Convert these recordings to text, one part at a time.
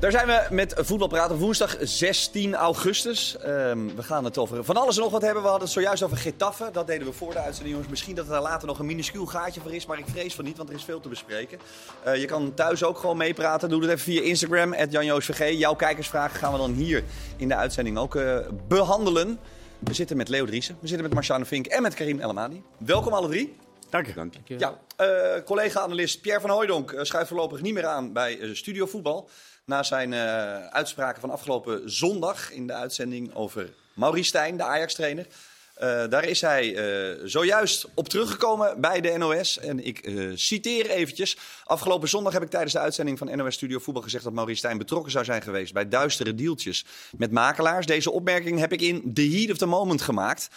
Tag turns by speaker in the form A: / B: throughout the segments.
A: Daar zijn we met voetbalpraten woensdag 16 augustus. Ehm, we gaan het over van alles en nog wat hebben. We hadden het zojuist over Getafe. Dat deden we voor de uitzending, jongens. Misschien dat er daar later nog een minuscuul gaatje voor is. Maar ik vrees van niet, want er is veel te bespreken. Eh, je kan thuis ook gewoon meepraten. Doe het even via Instagram, @janjoosvg. Jouw kijkersvragen gaan we dan hier in de uitzending ook eh, behandelen. We zitten met Leo Driessen, we zitten met Marciano Vink en met Karim Elamadi. Welkom alle drie.
B: Dank je.
A: Ja, eh, collega-analyst Pierre van Hooijdonk schuift voorlopig niet meer aan bij uh, Studio Voetbal. Na zijn uitspraken van afgelopen zondag in de uitzending over Maurice Stijn, de Ajax-trainer. daar is hij zojuist op teruggekomen bij de NOS. En ik citeer eventjes. Afgelopen zondag heb ik tijdens de uitzending van NOS Studio Voetbal gezegd dat Maurice Stijn betrokken zou zijn geweest bij duistere deeltjes met makelaars. Deze opmerking heb ik in the heat of the moment gemaakt.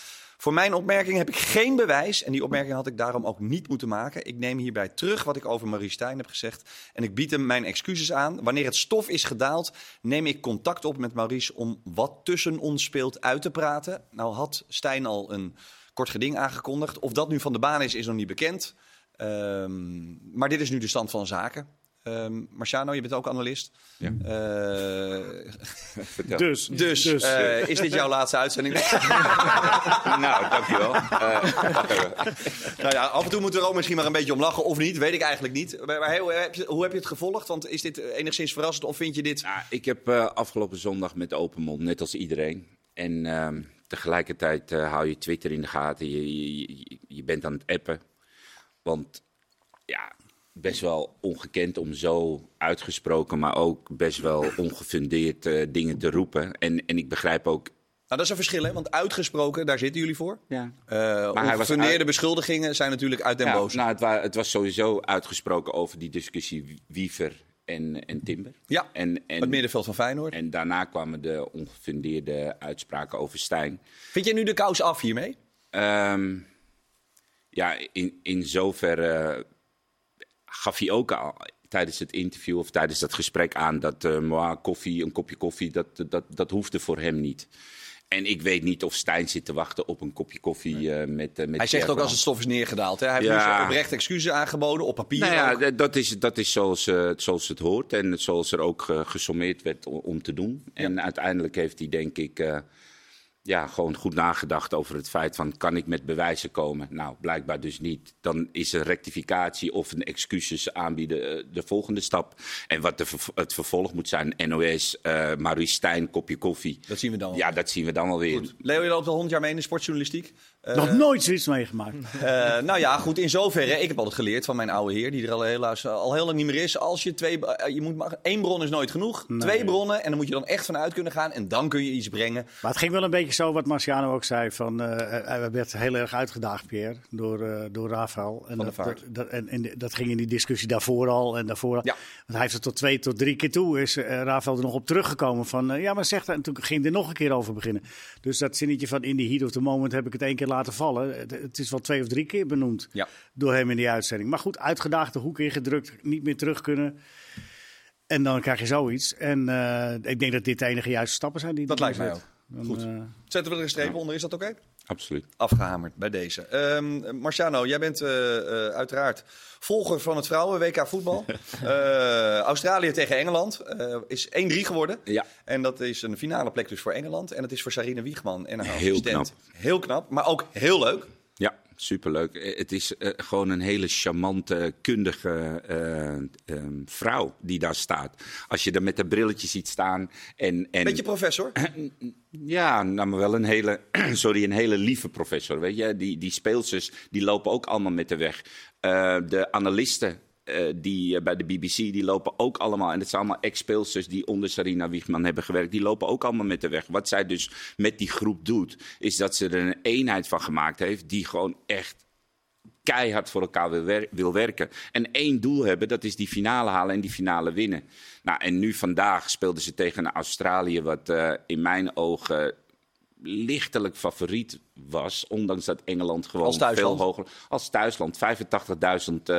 A: Voor mijn opmerking heb ik geen bewijs en die opmerking had ik daarom ook niet moeten maken. Ik neem hierbij terug wat ik over Marie Stijn heb gezegd en ik bied hem mijn excuses aan. Wanneer het stof is gedaald, neem ik contact op met Maurice om wat tussen ons speelt uit te praten. Nou had Stijn al een kort geding aangekondigd. Of dat nu van de baan is, is nog niet bekend. Um, maar dit is nu de stand van zaken. Um, Marciano, je bent ook analist.
B: Ja.
A: Uh, dus, dus, dus uh, is dit jouw laatste uitzending?
B: nou, dankjewel. Uh,
A: nou ja, af en toe moeten we er ook misschien maar een beetje om lachen, of niet, weet ik eigenlijk niet. Maar, hoe, heb je, hoe heb je het gevolgd? Want is dit enigszins verrassend, of vind je dit...
B: Nou, ik heb afgelopen zondag met open mond, net als iedereen. En ehm, tegelijkertijd hou je Twitter in de gaten, je, je, je bent aan het appen. Want ja, best wel ongekend om zo uitgesproken, maar ook best wel ongefundeerd uh, dingen te roepen. En, en ik begrijp ook.
A: Nou, dat is een verschil, hè? Want uitgesproken, daar zitten jullie voor.
B: Ja.
A: Uh, maar ongefundeerde uit... beschuldigingen zijn natuurlijk uit den
B: ja,
A: boze.
B: Nou, het, wa het, was sowieso uitgesproken over die discussie Wiever en, en Timber.
A: Ja,
B: en, en,
A: het middenveld van Feyenoord.
B: En daarna kwamen de ongefundeerde uitspraken over Stijn.
A: Vind jij nu de kous af hiermee?
B: Um, ja, in, in zoverre gaf hij ook al tijdens het interview of tijdens dat gesprek aan dat uh, koffie, een kopje koffie, dat, dat, dat hoefde voor hem niet. En ik weet niet of Stijn zit te wachten op een kopje koffie uh, met, uh, met.
A: Hij zegt ook als het stof is neergedaald. Hè? Hij heeft ja. oprecht excuses aangeboden op papier.
B: Nou ja, dat is, dat is zoals, uh, zoals het hoort en zoals er ook gesommeerd werd om, om te doen. En uiteindelijk heeft hij, denk ik ja, gewoon goed nagedacht over het feit van kan ik met bewijzen komen? Nou, blijkbaar dus niet. Dan is een rectificatie of een excuses aanbieden de volgende stap. En wat de, het vervolg moet zijn, NOS, uh, Maurice Stijn, kopje koffie.
A: Dat zien we dan.
B: Ja, dat zien we dan wel weer.
A: Goed. Leo, je loopt al 100 jaar mee in de sportjournalistiek.
C: Uh, Nog nooit zoiets meegemaakt.
A: Uh, nou ja, goed, in zoverre. Ik heb altijd geleerd van mijn oude heer, die er al helaas al heel lang niet meer is. Als je twee, je moet maar, één bron is nooit genoeg. Nee. Twee bronnen en dan moet je dan echt vanuit kunnen gaan en dan kun je iets brengen.
C: Maar het ging wel een beetje zo wat Marciano ook zei. Van, hij werd heel erg uitgedaagd, Pierre, door, door Rafael. En
A: van
C: dat, en, en, dat ging in die discussie daarvoor al en daarvoor.
A: Ja.
C: Want hij heeft er tot twee tot drie keer toe. Is Rafael er nog op teruggekomen van, ja maar zeg dat. En toen ging er nog een keer over beginnen. Dus dat zinnetje van in the heat of the moment heb ik het één keer laten vallen. Het is wel twee of drie keer benoemd
A: ja.
C: door hem in die uitzending. Maar goed, uitgedaagde hoek ingedrukt, niet meer terug kunnen. En dan krijg je zoiets. En uh, ik denk dat dit de enige juiste stappen zijn die
A: Dat lijkt mij ook.
C: Dan,
A: Goed.
C: uh,
A: Zetten we er een streep ja. onder, is dat oké? Okay?
B: Absoluut.
A: Afgehamerd bij deze. Um, Marciano, jij bent uh, uh, uiteraard volger van het vrouwen-WK voetbal. uh, Australië tegen Engeland is 1-3 geworden.
B: Ja.
A: En dat is een finale plek dus voor Engeland. En dat is voor Sarine Wiegman en haar
B: Heel
A: assistent.
B: knap.
A: Heel knap, maar ook heel leuk.
B: Superleuk. Het is uh, gewoon een hele charmante, kundige uh, uh, vrouw die daar staat. Als je er met de brilletje ziet staan. En, en...
A: Beetje professor?
B: ja, nou, maar wel een hele, sorry, een hele lieve professor. Weet je? Die, die speelsters die lopen ook allemaal met de weg. de analisten uh, die uh, bij de BBC, die lopen ook allemaal, en het zijn allemaal ex-speelsters die onder Sarina Wiegman hebben gewerkt, die lopen ook allemaal met de weg. Wat zij dus met die groep doet, is dat ze er een eenheid van gemaakt heeft die gewoon echt keihard voor elkaar wil, wer wil werken. En één doel hebben, dat is die finale halen en die finale winnen. Nou, en nu vandaag speelden ze tegen Australië, wat uh, in mijn ogen lichtelijk favoriet was. Ondanks dat Engeland gewoon veel hoger... Als thuisland. 85.000 eh,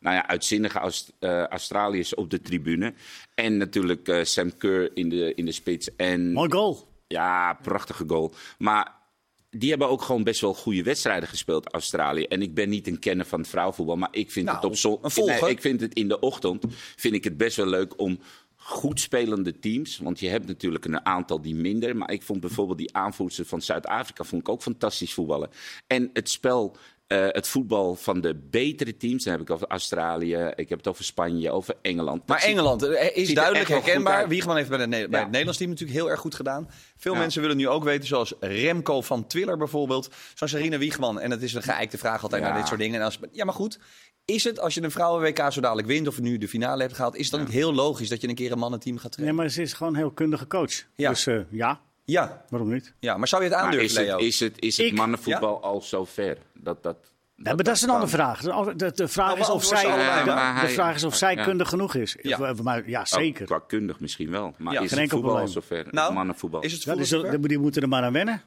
B: nou ja, uitzinnige Aust- eh, Australiërs op de tribune. En natuurlijk eh, Sam Kerr in de, in de spits. En
C: Mooi goal.
B: ja, prachtige goal. Maar die hebben ook gewoon best wel goede wedstrijden gespeeld, Australië. En ik ben niet een kenner van het vrouwenvoetbal, maar ik vind
A: Nou,
B: het op zon... Nee, ik vind het in de ochtend vind ik het best wel leuk om goed spelende teams. Want je hebt natuurlijk een aantal die minder. Maar ik vond bijvoorbeeld die aanvoerster van Zuid-Afrika vond ik ook fantastisch voetballen. En het spel. Eh, het voetbal van de betere teams, dan heb ik over Australië, ik heb het over Spanje, over Engeland. Dat
A: Maar
B: ziet-
A: Engeland eh, is duidelijk herkenbaar. Wiegman heeft bij, de, Ne- bij
B: Ja.
A: het Nederlands team natuurlijk heel erg goed gedaan. Veel
B: Ja.
A: mensen willen nu ook weten, zoals Remco van Twiller bijvoorbeeld. Zoals Sarina Wiegman. En dat is een geëikte vraag altijd
B: Ja.
A: naar dit soort dingen. En als, ja, maar goed. Is het, als je een vrouwen-WK zo dadelijk wint, of nu de finale hebt gehaald, is het dan niet heel logisch dat je een keer een mannenteam gaat
C: Nee,
A: trainen?
C: maar ze is gewoon een heel kundige coach.
A: Ja.
C: Dus eh, ja,
A: Ja,
C: waarom niet?
A: ja, maar zou je het aandurven,
B: is
A: Leo?
B: het, is het, is het
C: Ik-
B: mannenvoetbal al zo ver? Dat, dat,
C: Ja, maar dat is een andere vraag. De, de, de vraag
A: Nou,
C: is of zij, de, de vraag is of zij kundig genoeg is.
A: Ja.
C: Maar, ja,
B: Oh,
C: zeker.
B: qua kundig misschien wel. Maar
A: Ja,
B: is
C: geen
B: het voetbal al zover?
A: Nou,
B: het mannenvoetbal.
A: Is het
C: Ja, die,
A: voetbal
C: zullen-
A: zover?
C: die moeten er maar aan wennen.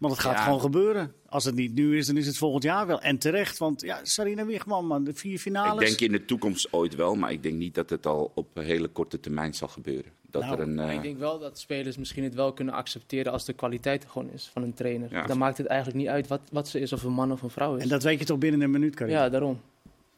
C: Want het gaat
B: Ja.
C: gewoon gebeuren. Als het niet nu is, dan is het volgend jaar wel. En terecht, want ja, Sarina Wiegman, man, de vier
B: ik
C: finales.
B: denk in de toekomst ooit wel, maar ik denk niet dat het al op een hele korte termijn zal gebeuren. Dat
C: Nou,
B: er een,
D: Maar
B: eh,
D: ik denk wel dat spelers misschien het wel kunnen accepteren als de kwaliteit er gewoon is van een trainer.
B: Ja.
D: Dan maakt het eigenlijk niet uit wat, wat ze is, of een man of een vrouw is.
C: En dat weet je toch binnen een minuut, Karim?
D: Ja, daarom.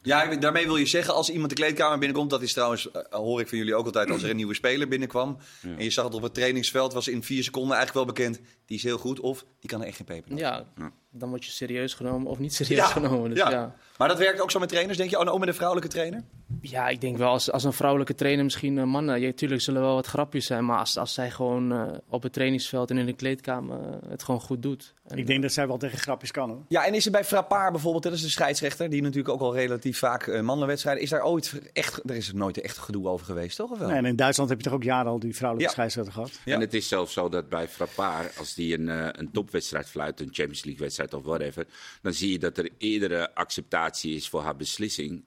A: Ja, ik- daarmee wil je zeggen, als iemand de kleedkamer binnenkomt, dat is trouwens, eh, hoor ik van jullie ook altijd, als er een nieuwe speler binnenkwam. En je zag het op het trainingsveld, was in vier seconden eigenlijk wel bekend, die is heel goed of die kan er echt geen peper. aan.
D: Ja, dan word je serieus genomen of niet serieus genomen. Dus
A: ja.
D: ja.
A: Maar dat werkt ook zo met trainers, denk je? Oh, nou, ook met een vrouwelijke trainer?
D: Ja, ik denk wel als, als een vrouwelijke trainer misschien eh, mannen. Ja, tuurlijk zullen wel wat grapjes zijn. Maar als, als zij gewoon eh, op het trainingsveld en in de kleedkamer eh, het gewoon goed doet. En,
C: Ik denk dat zij wel tegen grapjes kan, hoor.
A: Ja, en is er bij Frappard bijvoorbeeld, dat is de scheidsrechter, die natuurlijk ook al relatief vaak uh, mannenwedstrijden, is daar ooit echt, er is nooit echt gedoe over geweest, toch? Of wel?
C: Nee, en in Duitsland heb je toch ook jaren al die vrouwelijke
A: Ja.
C: scheidsrechter gehad?
A: Ja.
B: En het is zelfs zo dat bij Frappard, als die een, eh, een topwedstrijd fluit, een Champions League wedstrijd of whatever, dan zie je dat er eerdere acceptatie is voor haar beslissing.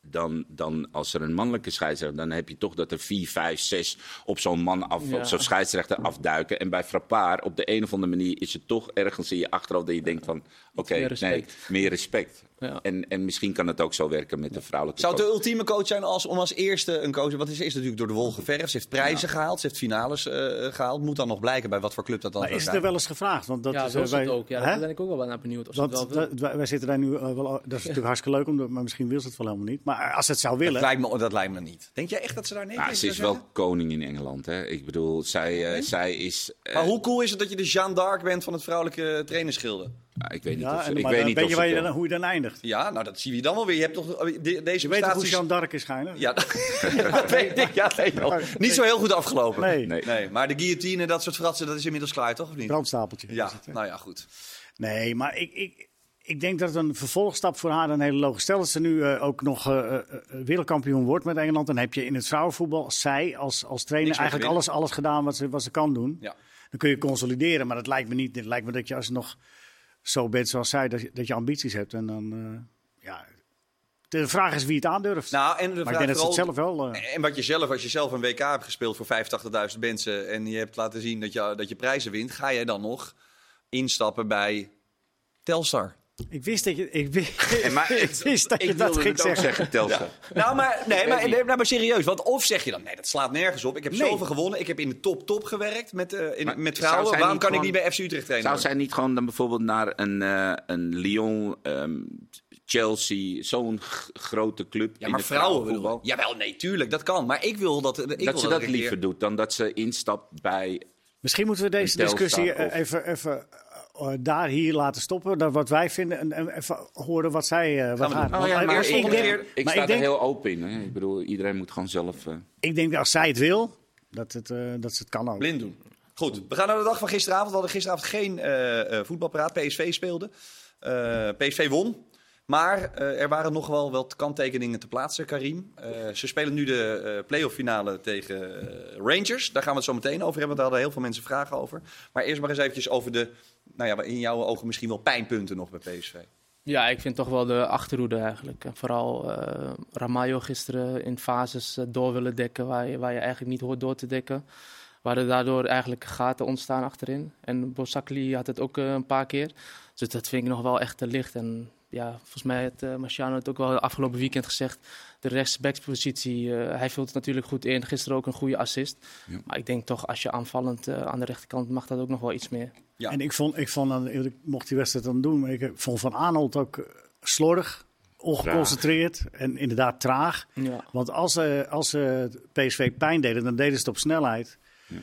B: Dan, dan als er een mannelijke scheidsrechter, dan heb je toch dat er vier, vijf, zes op zo'n man af,
D: Ja.
B: op zo'n scheidsrechter afduiken. En bij Frappard, op de een of andere manier, is het toch ergens in je achterhoofd dat je denkt van, oké, nee, meer respect.
D: Ja.
B: En, en misschien kan het ook zo werken met de vrouwelijke
A: Zou het de ultieme coach zijn als, om als eerste een coach... Want ze is natuurlijk door de wol geverfd. Ze heeft prijzen gehaald, ze heeft finales eh, gehaald. Moet dan nog blijken bij wat voor club dat dan
C: Maar is het
A: zijn.
C: er wel eens gevraagd? Want dat
D: ja,
C: is,
D: zo
C: eh,
D: is
C: wij-
D: het ook. Ja, daar ben ik ook wel naar benieuwd. Of ze het
C: Want
D: wel
C: dat- wij zitten daar nu eh, wel. Dat is natuurlijk hartstikke leuk, om, dat- maar misschien wil ze het wel helemaal niet. Maar als het zou
A: Dat
C: willen.
A: lijkt, me, dat lijkt me niet. Denk jij echt dat ze daar nee tegen
B: ze is wel
A: zeggen?
B: koning in Engeland. Hè? Ik bedoel, zij, zij is.
A: Maar hoe cool is het dat je de Jeanne d'Arc bent van het vrouwelijke trainersgilde?
B: Ik weet niet
C: Ja,
B: of ik
C: maar
B: weet niet
C: je dan, hoe je dan eindigt.
A: Ja, nou dat zien we je dan wel weer. Je hebt toch de- deze
C: Je weet toch hoe Jean d'Arc is schijnen?
A: Ja, dat weet ik. Ja, nee, wel. Niet zo heel goed afgelopen.
C: Nee,
B: Nee.
A: Nee, maar de guillotine en dat soort fratsen, dat is inmiddels klaar, toch? Of niet?
C: brandstapeltje.
A: Ja,
C: is het, hè?
A: nou ja, goed.
C: Nee, maar ik, ik, ik denk dat het een vervolgstap voor haar een hele logische. Stel dat ze nu eh, ook nog eh, eh, wereldkampioen wordt met Engeland. Dan heb je in het vrouwenvoetbal, als zij als, als trainer,
A: Niks
C: eigenlijk alles, alles gedaan wat ze, wat ze kan doen.
A: Ja.
C: Dan kun je consolideren. Maar dat lijkt me niet. Het lijkt me dat je als je nog zo bent zoals zij, dat je, dat je ambities hebt. En dan, eh, ja. De vraag is wie het aandurft.
A: Nou, en de
C: maar ik denk dat ze het zelf wel. eh,
A: En wat je zelf, als je zelf een WK hebt gespeeld voor 85.000 mensen en je hebt laten zien dat je, dat je prijzen wint, ga jij dan nog instappen bij Telstar?
C: Ik wist dat je. Ik wist,
B: maar
C: ik wist dat je
B: ik
C: dat ging zeggen.
B: zeggen.
A: Nou, maar, nee, maar, nee, nou, maar serieus. Want of zeg je dan, nee, dat slaat nergens op. Ik heb
C: Nee.
A: zoveel gewonnen. Ik heb in de top-top gewerkt met, eh, in,
B: Maar
A: met vrouwen. Waarom kan ik niet bij FC Utrecht trainen?
B: Zou zij niet gewoon dan bijvoorbeeld naar een, eh, een Lyon, ehm, Chelsea, zo'n grote club
A: ja,
B: in
A: maar
B: het
A: vrouwen ik. Jawel, nee, tuurlijk, dat kan. Maar ik wil dat... Ik wil
B: dat ze dat
A: een
B: liever doet dan dat ze instapt bij...
C: Misschien moeten we deze discussie eh,
B: of-
C: even, even daar hier laten stoppen. Dat wat wij vinden en, en even horen wat zij. eh wat want,
A: Oh ja,
C: eh,
A: maar
C: ik,
A: eerst
C: ik denk,
B: Ik sta er heel open in. Hè? Ik bedoel, iedereen moet gewoon zelf... eh,
C: ik denk dat als zij het wil, dat, het, eh, dat ze het kan ook.
A: Blind doen. Goed, we gaan naar de dag van gisteravond. We hadden gisteravond geen eh eh voetbalpraat. PSV speelde. Eh, PSV won. Maar eh, er waren nog wel wat kanttekeningen te plaatsen, Karim. Eh, ze spelen nu de eh playoff finale tegen eh, Rangers. Daar gaan we het zo meteen over hebben, want daar hadden heel veel mensen vragen over. Maar eerst maar eens eventjes over de, nou ja, in jouw ogen misschien wel pijnpunten nog bij PSV.
D: Ja, ik vind toch wel de achterhoede eigenlijk. En vooral Ramayo gisteren in fases eh, door willen dekken waar je, waar je eigenlijk niet hoort door te dekken. waren daardoor eigenlijk gaten ontstaan achterin. En Bosakli had het ook eh, een paar keer. Dus dat vind ik nog wel echt te licht. En ja, volgens mij heeft uh, Marciano het ook wel afgelopen weekend gezegd. De rechtsbackspositie, uh, hij vult het natuurlijk goed in. Gisteren ook een goede assist.
B: Ja.
D: Maar ik denk toch, als je aanvallend uh, aan de rechterkant mag dat ook nog wel iets meer.
A: Ja.
C: En ik vond, ik vond dan, ik mocht die wedstrijd dan doen, maar ik vond Van Aanholt ook slordig, ongeconcentreerd en inderdaad traag.
D: Ja.
C: Want als ze als, uh, PSV pijn deden, dan deden ze het op snelheid.
B: Ja.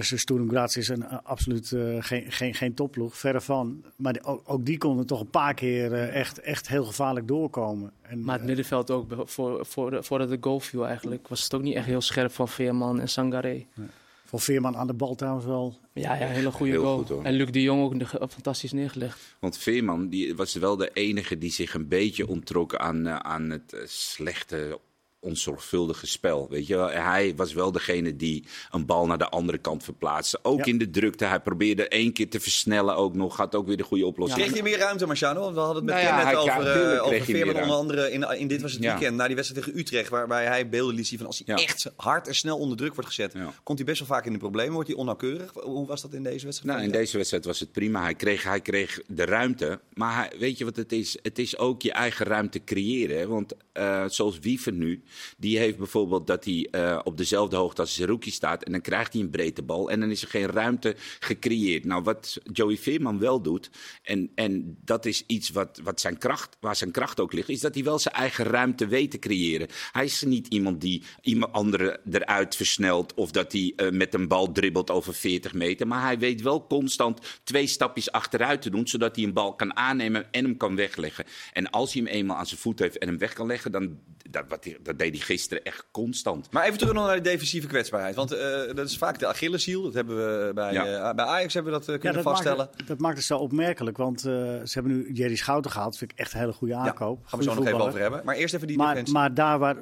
C: Sturm Graz is een, uh, absoluut uh, geen, geen, geen topploeg, verre van. Maar ook, ook, die konden toch een paar keer uh, echt, echt heel gevaarlijk doorkomen. En,
D: maar het middenveld ook, voor, voor, voordat de goal viel eigenlijk, was het ook niet echt heel scherp van Veerman en Sangaré.
C: Nee. Van Veerman aan de bal trouwens wel.
D: Ja, ja hele goede
B: Heel
D: goal.
B: goed,
D: en Luc de Jong ook fantastisch neergelegd.
B: Want Veerman die was wel de enige die zich een beetje onttrok aan, aan het slechte onzorgvuldige spel. Weet je wel? Hij was wel degene die een bal naar de andere kant verplaatste. Ook
C: Ja.
B: in de drukte. Hij probeerde één keer te versnellen ook nog. Had ook weer de goede oplossing.
A: Kreeg je meer ruimte, Marciano? Want we hadden het met
B: Nou ja,
A: net over, eh,
B: tuurlijk
A: over Veerman. Onder andere in, in dit was het weekend, na die wedstrijd tegen Utrecht. Waarbij hij beelden liet zien van als hij echt hard en snel onder druk wordt gezet. Komt hij best wel vaak in de problemen. Wordt hij onnauwkeurig. Hoe was dat in deze wedstrijd?
B: Nou, in deze wedstrijd was het prima. Hij kreeg, hij kreeg de ruimte. Maar hij, weet je wat het is? Het is ook je eigen ruimte creëren. hè. Want eh, zoals Wiever nu, die heeft bijvoorbeeld dat hij eh, op dezelfde hoogte als Zerouki staat. En dan krijgt hij een breedte bal. En dan is er geen ruimte gecreëerd. Nou, wat Joey Veerman wel doet, en, en dat is iets wat, wat zijn kracht, waar zijn kracht ook ligt, is dat hij wel zijn eigen ruimte weet te creëren. Hij is niet iemand die iemand anderen eruit versnelt. Of dat hij eh, met een bal dribbelt over 40 meter. Maar hij weet wel constant twee stapjes achteruit te doen. Zodat hij een bal kan aannemen en hem kan wegleggen. En als hij hem eenmaal aan zijn voet heeft en hem weg kan leggen. Dan, dat, wat dat deed hij gisteren echt constant.
A: Maar even terug nog naar de defensieve kwetsbaarheid. Want eh, dat is vaak de Achilleshiel. Dat hebben we bij,
B: Ja.
A: eh, bij Ajax hebben we dat eh, kunnen
C: dat
A: vaststellen.
C: Maakt, het- dat maakt het zo opmerkelijk, want eh, ze hebben nu Jerry Schouten gehaald. Vind ik echt een hele goede
A: Ja,
C: aankoop.
A: gaan we zo nog even over hebben. Maar eerst even die
C: Maar,
A: defensie.
C: maar daar waar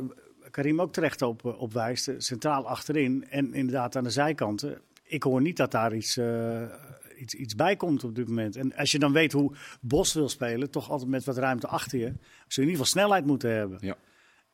C: Karim ook terecht op, op wijst, centraal achterin en inderdaad aan de zijkanten. Ik hoor niet dat daar iets, eh, iets, iets bij komt op dit moment. En als je dan weet hoe Bos wil spelen, toch altijd met wat ruimte achter je, zul je in ieder geval snelheid moeten hebben.
B: Ja.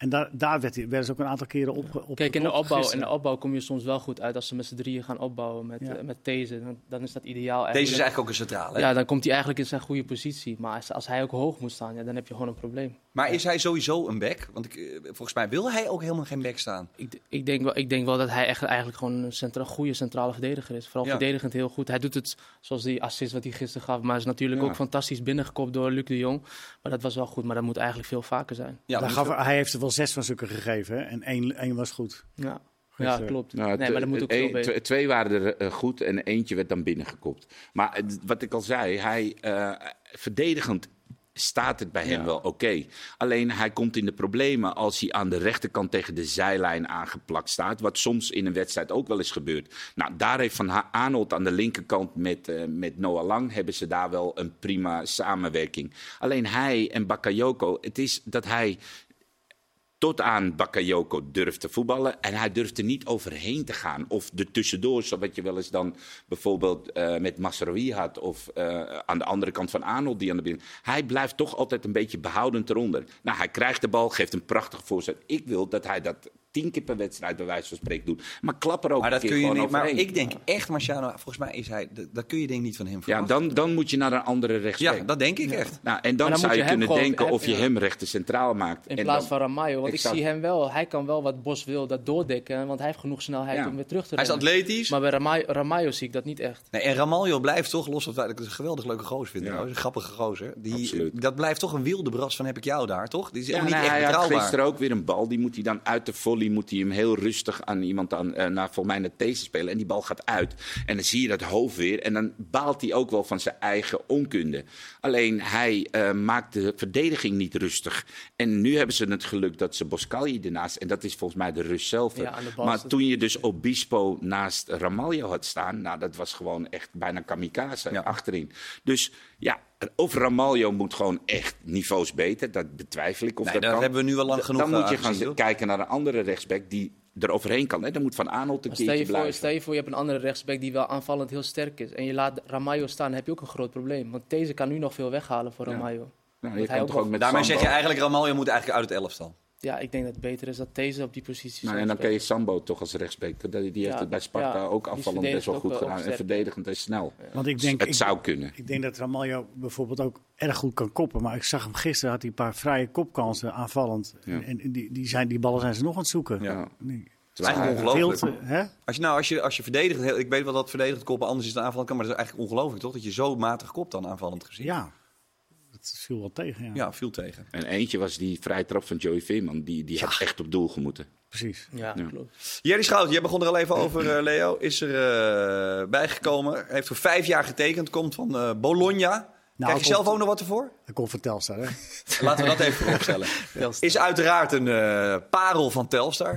C: En daar, daar werd, hij- werden ze ook een aantal keren op. op
D: Kijk, in de, opbouw, in de opbouw kom je soms wel goed uit als ze met z'n drieën gaan opbouwen met,
C: Ja.
D: eh, met deze. Dan, dan is dat ideaal
A: Deze is
D: eigenlijk.
A: ook een centrale. hè?
D: Ja, dan komt hij eigenlijk in zijn goede positie. Maar als, als hij ook hoog moet staan, ja, dan heb je gewoon een probleem.
A: Maar is hij sowieso een back? Want ik, eh, volgens mij wil hij ook helemaal geen back staan.
D: Ik, ik, denk wel, ik denk wel dat hij echt, eigenlijk gewoon een centra, goede centrale verdediger is. Vooral
A: Ja.
D: verdedigend heel goed. Hij doet het zoals die assist wat hij gisteren gaf. Maar is natuurlijk
B: Ja.
D: ook fantastisch binnengekopt door Luc de Jong. Maar dat was wel goed. Maar dat moet eigenlijk veel vaker zijn.
A: Ja,
C: Daar
A: maar
C: gaf, hij heeft er wel zes van stukken gegeven hè? en één, één was goed.
D: Ja, ja
C: eh,
D: klopt.
B: Nou,
D: nee, maar dat moet ook veel
B: een-
D: beter.
B: tw- Twee waren er eh, goed en eentje werd dan binnengekopt. Maar eh, wat ik al zei, hij eh, verdedigend staat het bij hem
D: Ja.
B: wel oké. Alleen hij komt in de problemen als hij aan de rechterkant tegen de zijlijn aangeplakt staat. Wat soms in een wedstrijd ook wel eens gebeurt. Nou, daar heeft Van Arnold aan de linkerkant met, eh, met Noah Lang... hebben ze daar wel een prima samenwerking. Alleen hij en Bakayoko, het is dat hij tot aan Bakayoko durft te voetballen. En hij durft er niet overheen te gaan. Of er tussendoor, zoals je wel eens dan bijvoorbeeld eh, met Masraoui had. Of eh, aan de andere kant van Arnold die aan de binnen. Hij blijft toch altijd een beetje behoudend eronder. Nou, hij krijgt de bal, geeft een prachtige voorzet. Ik wil dat hij dat tien keer per wedstrijd bij wijze van spreken doet. Maar klap er ook
A: Maar
B: een
A: dat
B: keer
A: kun je
B: gewoon
A: niet. Maar
B: overheen.
A: ik denk echt, Marciano, volgens mij is hij. Dat, dat kun je denk ik niet van hem
B: Ja,
A: verwachten.
B: dan, dan moet je naar een andere rechtsback.
A: Ja, dat denk ik echt.
B: Nou, en dan, zou je, kunnen denken of je
D: ja.
B: hem rechter centraal maakt.
D: In
B: En
D: plaats
B: dan-
D: van Ramayo. Want
B: Exact.
D: ik zie hem wel. Hij kan wel wat Bos wil, dat doordekken. Want hij heeft genoeg snelheid
B: Ja.
D: om weer terug te
A: Hij is
D: rennen.
A: atletisch.
D: Maar bij Ramayo, Ramayo zie ik dat niet echt.
A: Nee, en Ramaljo blijft toch, los feit dat ik het een geweldig leuke gozer vind.
B: Ja.
A: Een grappige gozer. Die,
B: Absoluut.
A: dat blijft toch een wilde bras van heb ik jou daar, toch? Die is
B: Ja,
A: ook niet
B: nou,
A: echt
B: hij had
A: betrouwbaar.
B: gisteren ook weer een bal. Die moet hij dan uit de volley moet hij hem heel rustig aan iemand aan, eh, naar voor mij naar deze spelen. En die bal gaat uit. En dan zie je dat hoofd weer. En dan baalt hij ook wel van zijn eigen onkunde. Alleen hij eh, maakt de verdediging niet rustig. En nu hebben ze het geluk dat ze Boscali ernaast. En dat is volgens mij de rust zelf.
D: Ja,
B: maar toen je dus Obispo naast Ramaljo had staan. Nou, dat was gewoon echt bijna kamikaze
A: Ja.
B: achterin. Dus ja. Of Ramaljo moet gewoon echt niveaus beter. Dat betwijfel ik of
A: Nee,
B: dat
A: dat
B: kan.
A: hebben we nu al lang genoeg
B: Dan moet je
A: eh,
B: gaan kijken naar een andere rechtsback die er overheen kan. Hè? Dan moet Van Arnold een
D: Maar stel
B: keertje
D: je, voor,
B: blijven.
D: stel je voor, je hebt een andere rechtsback die wel aanvallend heel sterk is. En je laat Ramayo staan, dan heb je ook een groot probleem. Want deze kan nu nog veel weghalen voor
B: Ja.
D: Ramayo.
B: Nou,
D: Want
B: je
D: hij
B: kan
D: ook
B: toch
D: wel-
B: ook met
A: Daarmee zeg je eigenlijk, Ramaljo moet eigenlijk uit het elftal.
D: Ja, ik denk dat het beter is dat deze op die positie
B: Nou, en dan kun je. Sambo toch als rechtsback. Dat- Die heeft het bij Sparta
D: ja,
B: ook
D: die
B: afvallend best wel goed gedaan. En verdedigend en snel.
C: Want ik denk,
B: het
C: ik,
B: zou kunnen.
C: ik denk dat Ramaljo bijvoorbeeld ook erg goed kan koppen. Maar ik zag hem gisteren, had hij een paar vrije kopkansen aanvallend.
B: Ja.
C: En, en die, die, zijn, die ballen zijn ze nog aan het zoeken.
A: Ja.
C: Nee.
A: Het is eigenlijk ongelooflijk.
C: Te-?
A: Als je, nou, als je, als je verdedigt, heel- ik weet wel dat verdedigend koppen anders is dan aanvallend kan, maar dat is eigenlijk ongelooflijk toch? Dat je zo matig kopt dan aanvallend gezien.
C: Ja, dat viel wel tegen. Ja,
A: Ja, viel tegen.
B: En eentje was die vrije trap van Joey Veerman. Die, die had echt op doel gemoeten.
C: precies.
D: Ja,
B: Ja.
D: klopt.
A: Jerry Schout, jij begon er al even over, eh, Leo. Is er eh, bijgekomen. Heeft voor vijf jaar getekend. Komt van eh, Bologna. Krijg je zelf ook nog wat ervoor?
C: Dat komt van Telstar, hè?
A: Laten we dat even vooropstellen.
D: Telstar.
A: Is uiteraard een eh, parel van Telstar.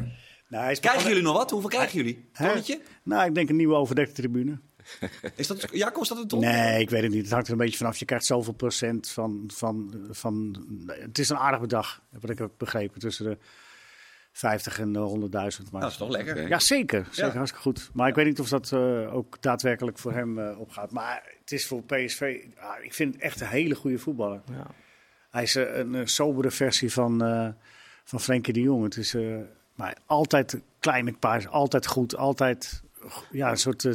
C: Nou, hij is
A: Krijgen
C: begonnen-
A: jullie nog wat? Hoeveel krijgen jullie?
C: Hè?
A: Tonnetje?
C: Nou, ik denk een nieuwe overdekte tribune.
A: Is dat, ja, kost dat een ton?
C: Nee, ik weet het niet. Het hangt er een beetje vanaf. Je krijgt zoveel procent van... van, van het is een aardig bedrag, wat ik heb begrepen. Tussen de 50 en de 100.000. Maar
A: Nou, dat is toch lekker.
C: Ja, zeker. Zeker,
A: Ja.
C: hartstikke goed. Maar ik weet niet of dat eh, ook daadwerkelijk voor hem eh, opgaat. Maar het is voor PSV... ja, ik vind het echt een hele goede voetballer.
D: Ja.
C: Hij is eh, een, sobere versie van, eh van Frenkie de Jong. Het is eh, maar altijd klein met paars, altijd goed, altijd ja, een soort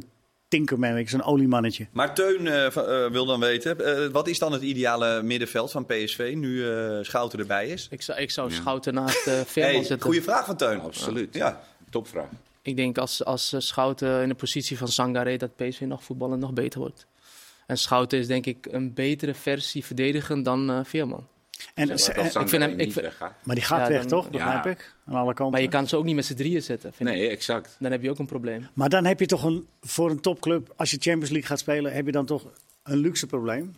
C: uh, tinkerman, weet je, zo'n oliemannetje.
A: Maar Teun eh, eh, wil dan weten, eh, wat is dan het ideale middenveld van PSV nu eh, Schouten erbij is?
D: Ik zou, ik zou Schouten naast uh, Veerman
A: Hey,
D: zetten.
A: goeie vraag van Teun.
B: Absoluut.
A: Ja.
B: Topvraag.
D: Ik denk als, als Schouten in de positie van Sangaré dat PSV nog voetballen nog beter wordt. En Schouten is denk ik een betere versie verdedigen dan eh, Veerman.
C: En,
B: Zeg maar
D: ik vind hem- ik vind-
C: maar die gaat
D: Ja,
C: weg,
D: dan-
C: toch?
B: ja.
C: Begrijp ik. Aan alle kanten.
D: Maar je kan ze ook niet met z'n drieën zetten. Vind ik.
B: Nee, exact.
D: Dan heb je ook een probleem.
C: Maar dan heb je toch een, voor een topclub, als je Champions League gaat spelen, heb je dan toch een luxe probleem.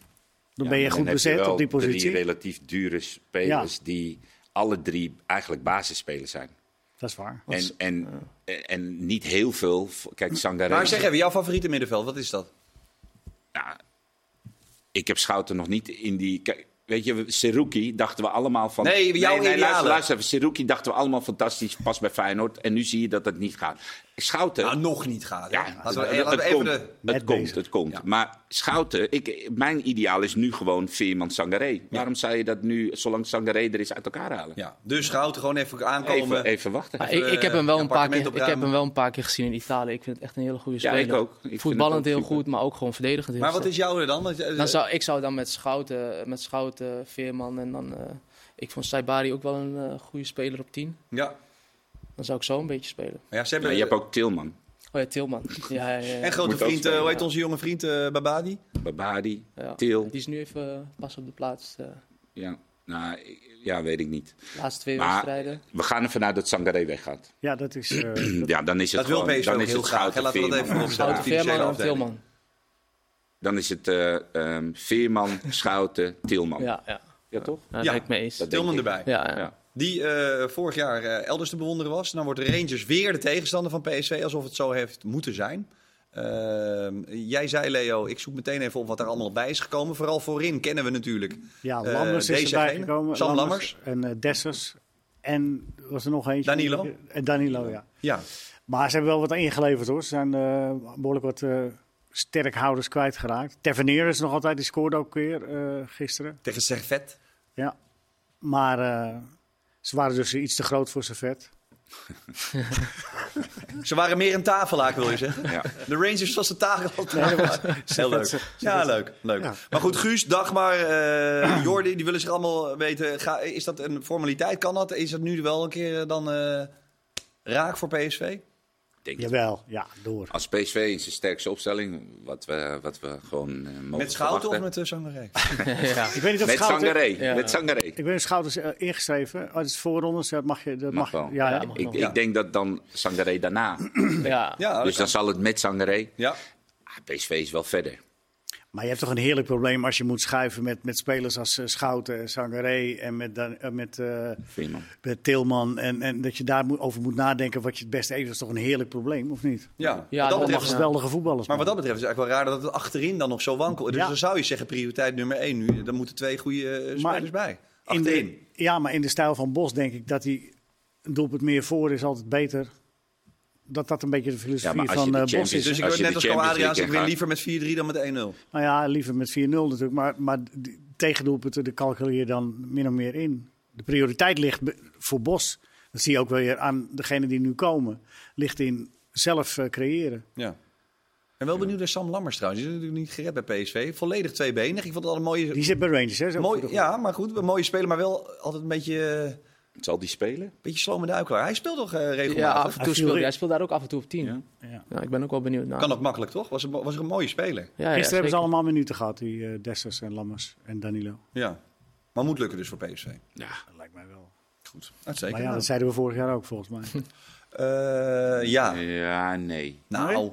C: Dan ben je
B: Ja,
C: goed bezet op die positie.
B: Drie relatief dure spelers die alle drie eigenlijk basisspelers zijn.
C: Dat is waar.
B: En, en, en niet heel veel. Kijk, Sangaré.
A: Maar zeg even, jouw favoriete middenveld, wat is dat?
B: Ja, ik heb Schouten nog niet in die. Kijk, weet je, Seruki dachten we allemaal van.
A: Nee, jouw
B: luister,
A: ideale.
B: luister even. Seruki dachten we allemaal fantastisch, pas bij Feyenoord. En nu zie je dat het niet gaat. Schouten.
A: Nou, nog niet gaat.
B: ja,
A: laten we,
B: het,
A: laten we
B: het
A: even
B: komt,
A: de...
B: het komt, het komt.
A: Ja.
B: Maar Schouten, ik, mijn ideaal is nu gewoon Veerman Sangaré. Waarom zou je dat nu, zolang Sangaré er is, uit elkaar halen?
A: Ja, dus Schouten gewoon even aankomen.
B: Even, even wachten.
A: Even,
D: ik, ik, heb hem
A: eh,
D: wel een paar keer, ik heb hem wel een paar keer gezien in Italië. Ik vind het echt een hele goede
B: Ja,
D: speler.
B: ik ook. Ik
D: Voetballend heel goed, maar ook gewoon verdedigend heel
A: Maar wat is jouw dan?
D: Dan zou, ik zou dan met Schouten, met Schouten Veerman en dan... eh, ik vond Saibari ook wel een eh, goede speler op 10.
A: Ja,
D: Dan zou ik zo een beetje spelen.
A: ja, ze
B: Ja,
A: hebben...
B: je hebt ook Tilman,
D: Oh ja, Tilman. Ja, ja, ja.
A: En grote vriend, eh,
B: spelen,
A: hoe heet
B: ja.
A: onze jonge vriend eh, Babadi?
B: Babadi,
D: Ja.
B: Til.
D: Die is nu even eh, pas op de plaats. eh,
B: Ja, nou, ja, weet ik niet.
D: de laatste twee
B: Maar
D: wedstrijden.
B: we gaan ervan uit dat Sangaré weggaat.
C: Ja, dat is. eh,
B: Ja, dan is het
A: Dat wil
B: gewoon,
A: PSV
B: dan
A: ook
B: is
A: heel
B: het
A: graag. Laten we dat even financiële
D: Veerman en
A: afdeling.
D: Tilman.
B: Dan is het eh, ehm, Veerman, Schouten, Tilman. Ja,
D: Ja, ja.
B: toch?
D: ja daar
A: Ja.
D: ben ik mee eens.
B: Dat-
A: Tilman erbij.
D: Ja, ja.
A: Die eh, vorig jaar eh, elders te bewonderen was. Dan wordt de Rangers weer de tegenstander van PSV, alsof het zo heeft moeten zijn. Ehm, jij zei, Leo, ik zoek meteen even op wat er allemaal bij is gekomen. Vooral voorin kennen we natuurlijk.
C: ja,
A: Eh,
C: Lammers is erbij gekomen.
A: Sam Lammers.
C: En eh Dessers. En was er nog eentje?
A: Danilo.
C: En Danilo, ja.
A: Ja,
C: Maar ze hebben wel wat ingeleverd hoor. Ze zijn eh, behoorlijk wat sterkhouders kwijtgeraakt. Tavernier is nog altijd, die scoorde ook weer gisteren.
A: tegen Servet.
C: Ja. Maar ze waren dus iets te groot voor Servet.
A: Ze waren meer een tafelaak, wil je zeggen?
B: Ja.
A: De Rangers was de tafel.
C: Nee, dat was-
A: Heel leuk. Ja, leuk. leuk.
C: Ja.
A: Maar goed, Guus, Dagmar, eh Jordi, die willen zich allemaal weten. Ga, is dat een formaliteit? Kan dat? Is dat nu wel een keer dan eh, raak voor PSV?
B: Denk
C: Jawel, ja, door.
B: Als PSV in zijn sterkste opstelling, wat we, wat we gewoon eh, mogen
A: Met Schouten of met de Sangaré?
D: ja.
C: Ik weet niet of
B: Met
C: Schouten-
B: Sangaré.
D: Ja.
B: Met Sangaré.
C: Ik ben Schouders uh, ingeschreven. Oh, dat is voorrondes. Dat mag je. Dat
B: Mag
C: mag,
B: wel.
C: Ja,
D: Ja,
C: ja.
D: mag
B: Ik, ik denk dat dan Sangaré daarna.
D: ja.
B: Dus
A: kan.
B: dan zal het met Sangaré.
A: ja.
B: Ah, PSV is wel verder.
C: Maar je hebt toch een heerlijk probleem als je moet schuiven met, met spelers als uh, Schouten, Sangaré en met, Dan- eh, met, eh, met Tilman. En, en dat je daarover moet nadenken wat je het beste even. Dat is toch een heerlijk probleem, of niet?
A: ja.
D: Ja,
A: wat dat betreft,
D: mag
A: is-
D: wel.
C: Geweldige voetballers.
A: maar wat
C: man.
A: dat betreft is het eigenlijk wel raar dat het achterin dan nog zo wankel is. Dus
C: Ja.
A: dan zou je zeggen prioriteit nummer één nu. Dan moeten twee goede eh,
C: Maar
A: spelers bij.
C: in
A: Achterin.
C: de, ja, maar in de stijl van Bos denk ik dat hij een doelpunt meer voor is altijd beter. Dat dat een beetje de filosofie van
B: de
C: eh, Bos is.
A: Dus ik word net
B: de
A: als Adriaans, ik
B: gaat-
A: liever met 4-3 dan met 1-0.
C: Nou ja, liever met 4-0 natuurlijk. Maar, maar tegendoelpunten die calculeer je dan min of meer in. de prioriteit ligt voor Bos. Dat zie je ook wel weer aan degenen die nu komen. Ligt in zelf eh, creëren.
A: Ja. En wel benieuwd naar Sam Lammers trouwens. Die is natuurlijk niet gered bij PSV. Volledig tweebenig. Ik vond het al een mooie...
C: Die zit bij Rangers, hè?
A: mooi
C: de-
A: ja, maar goed. Een mooie speler, maar wel altijd een beetje, eh,
B: Zal die spelen?
A: beetje slome duikelaar. Hij speelt toch eh, regelmatig?
D: Ja, af en
C: Hij
D: toe speelt hij speelt daar ook af en toe op 10.
B: Ja.
D: Ja.
C: Ja.
D: ik ben ook wel benieuwd naar.
A: Kan ook makkelijk, toch? Was, een, was er een mooie speler.
D: Ja, ja,
C: Gisteren hebben ze allemaal minuten gehad, die eh Dessers en Lammers en Danilo.
A: Ja. Maar moet lukken dus voor PSV.
B: Ja.
C: Dat lijkt mij wel.
A: Goed. Uitstekend.
C: Maar ja,
A: Nou,
C: dat zeiden we vorig jaar ook volgens mij.
A: eh, ja.
B: Ja, nee.
A: Nou,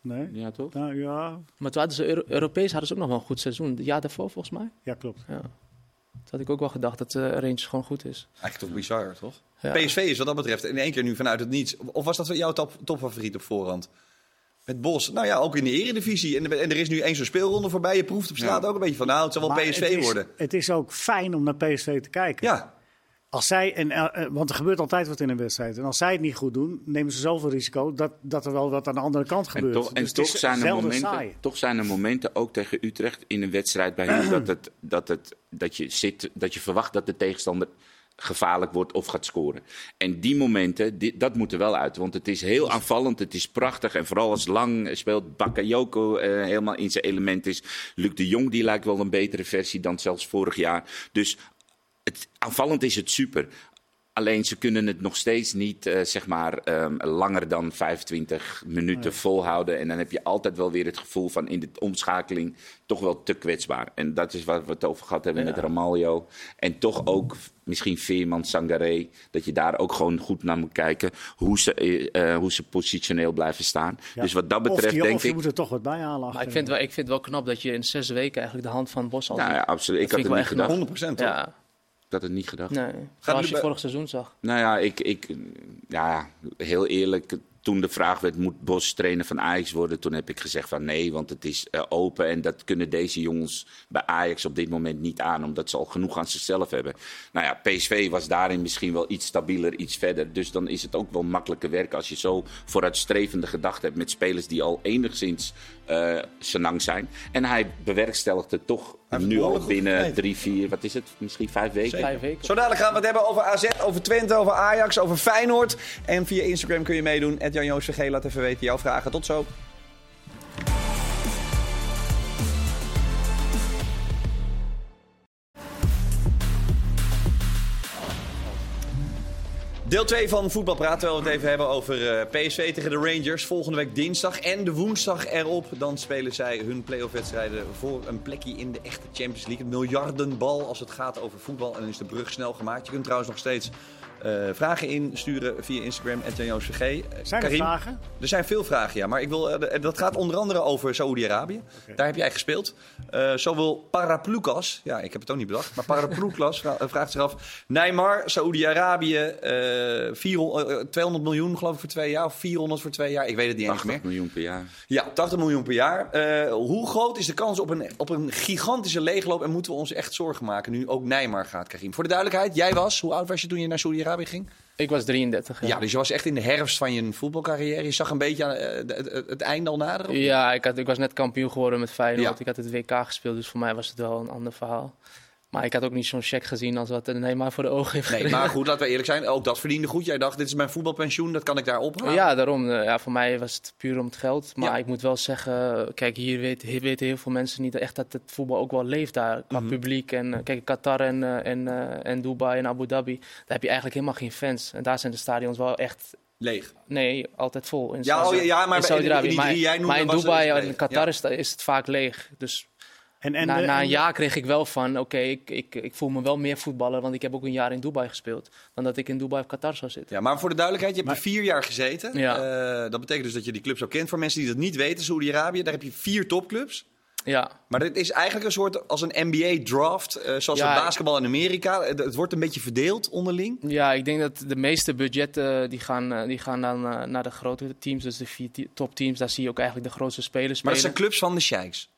C: Nee?
B: Ja, toch?
C: Nou ja,
D: Maar toen hadden ze Euro- Europees hadden ze ook nog wel een goed seizoen. Het jaar daarvoor volgens mij.
C: ja klopt.
D: Ja. Toen had ik ook wel gedacht dat de Rangers gewoon goed is.
A: eigenlijk toch bizar, toch?
D: Ja.
A: PSV is wat dat betreft in één keer nu vanuit het niets. Of was dat jouw top, topfavoriet op voorhand? Met Bos. Nou ja, ook in de eredivisie. En, en er is nu één zo'n speelronde voorbij. Je proeft op straat
B: Ja.
A: ook een beetje van, nou, het zal wel
C: Maar
A: PSV
C: het is,
A: worden.
C: Het is ook fijn om naar PSV te kijken.
A: Ja,
C: Als zij, en, eh, eh, want er gebeurt altijd wat in een wedstrijd. En als zij het niet goed doen, nemen ze zoveel risico dat, dat er wel wat aan de andere kant
B: En
C: gebeurt.
B: toch, en
C: Dus het
B: toch, zijn er momenten,
C: saai.
B: toch zijn er momenten, ook tegen Utrecht in een wedstrijd bij hen, dat, het, dat, het, dat, je zit, dat je verwacht dat de tegenstander gevaarlijk wordt of gaat scoren. En die momenten, die- dat moet er wel uit. Want het is heel aanvallend, het is prachtig. En vooral als Lang speelt, Bakayoko eh, helemaal in zijn element is. Luc de Jong, die lijkt wel een betere versie dan zelfs vorig jaar. Dus het, aanvallend is het super. Alleen ze kunnen het nog steeds niet eh, zeg maar, ehm, langer dan 25 minuten volhouden. En dan heb je altijd wel weer het gevoel van in de omschakeling toch wel te kwetsbaar. En dat is waar we het over gehad hebben
D: Ja.
B: met Ramaljo. En toch ook misschien Veerman, Sangaré. Dat je daar ook gewoon goed naar moet kijken hoe ze, eh, eh, hoe ze positioneel blijven staan.
C: Ja.
B: Dus wat dat
C: of
B: betreft
C: je,
B: denk
C: of je
B: ik...
C: moet er toch wat bij halen.
D: Maar ik vind, wel, ik vind het wel knap dat je in zes weken eigenlijk de hand van Bos al
B: Nou
D: ziet.
B: ja, absoluut. Ik had het
D: ik
B: niet gedacht.
D: echt
A: 100% toch?
D: Ja,
B: Ik had het niet gedacht.
D: nee.
A: nu
D: Zoals je vorig seizoen zag.
B: Nou ja, ik, ik, ja, heel eerlijk. Toen de vraag werd, moet Bos trainer van Ajax worden? Toen heb ik gezegd van nee, want het is eh, open. En dat kunnen deze jongens bij Ajax op dit moment niet aan. Omdat ze al genoeg aan zichzelf hebben. Nou ja, PSV was daarin misschien wel iets stabieler, iets verder. Dus dan is het ook wel makkelijker werken als je zo vooruitstrevende gedachten hebt. Met spelers die al enigszins eh senang zijn. En hij bewerkstelligt het toch nu al binnen drie, vier, wat is het? Misschien vijf weken.
D: Vijf weken.
A: Zo dadelijk gaan we het hebben over AZ, over Twente, over Ajax, over Feyenoord. En via Instagram kun je meedoen. Ed Jan Joos VG, laat even weten jouw vragen. Tot zo. Deel 2 van Voetbal Praten, we het even hebben over eh, PSV tegen de Rangers. Volgende week dinsdag en de woensdag erop. Dan spelen zij hun playoff wedstrijden voor een plekje in de echte Champions League. Een miljardenbal als het gaat over voetbal. En dan is de brug snel gemaakt. Je kunt trouwens nog steeds eh, vragen insturen via Instagram, @janjoosvg. Eh,
C: Zijn er
A: Karim,
C: vragen?
A: er zijn veel vragen, ja. Maar ik wil, eh, dat gaat onder andere over Saoedi-Arabië. Daar heb jij gespeeld. Eh zo wil Paraplukas, ja, ik heb het ook niet bedacht, maar Paraplukas vra- vraagt zich af. Neymar, Saoedi-Arabië, eh 400, eh, 200 miljoen geloof ik voor twee jaar, of 400 voor twee jaar, ik weet het niet eens
B: 80
A: meer.
B: miljoen per jaar.
A: Ja, 80 miljoen per jaar. Eh, hoe groot is de kans op een, op een gigantische leegloop en moeten we ons echt zorgen maken nu ook Neymar gaat, Karim? Voor de duidelijkheid, jij was, hoe oud was je toen je naar Saoedi-Arabië ging?
D: Ik was 33.
A: Ja.
D: Ja,
A: dus je was echt in de herfst van je voetbalcarrière. Je zag een beetje aan, eh, het, het, het einde al naderen.
D: Ja, ik, had, ik was net kampioen geworden met Feyenoord.
A: Ja.
D: Ik had het WK gespeeld, dus voor mij was het wel een ander verhaal. Maar ik had ook niet zo'n check gezien als wat Neymar voor de ogen heeft
A: Nee, maar goed, laten we eerlijk zijn. Ook dat verdiende goed. Jij dacht, dit is mijn voetbalpensioen, dat kan ik daar ophalen.
D: Ja, daarom. eh, Ja, voor mij was het puur om het geld. Maar
A: Ja.
D: ik moet wel zeggen, kijk, hier weten, weten heel veel mensen niet echt dat het voetbal ook wel leeft daar. Qua
A: Mhm.
D: publiek. En eh, kijk, Qatar en, eh, en, en Dubai en Abu Dhabi, daar heb je eigenlijk helemaal geen fans. En daar zijn de stadions wel echt,
A: Leeg.
D: nee, altijd vol. In
A: Ja,
D: Saudi-
A: oh, ja, maar
D: in
A: die drie
D: Maar-
A: jij noemde
D: Maar in Dubai en Qatar
A: Ja.
D: is, is het vaak leeg. Dus
C: En, en
D: na,
C: de-
D: na een
C: en-
D: jaar kreeg ik wel van, oké, ik, ik, ik voel me wel meer voetballer, want ik heb ook een jaar in Dubai gespeeld, dan dat ik in Dubai of Qatar zou zitten.
A: Ja, maar voor de duidelijkheid, je hebt er vier jaar gezeten.
D: Ja.
A: Eh, dat betekent dus dat je die clubs ook kent. Voor mensen die dat niet weten, Saudi-Arabië, daar heb je vier topclubs.
D: Ja,
A: Maar dit is eigenlijk een soort als een NBA-draft, eh, zoals
D: Ja,
A: het basketbal in Amerika. Het, het wordt een beetje verdeeld onderling.
D: Ja, ik denk dat de meeste budgetten die gaan, eh, die gaan dan eh, naar de grote teams, dus de vier te- topteams. Daar zie je ook eigenlijk de grootste spelers
A: Maar
D: spelen.
A: dat zijn clubs van de Sheiks.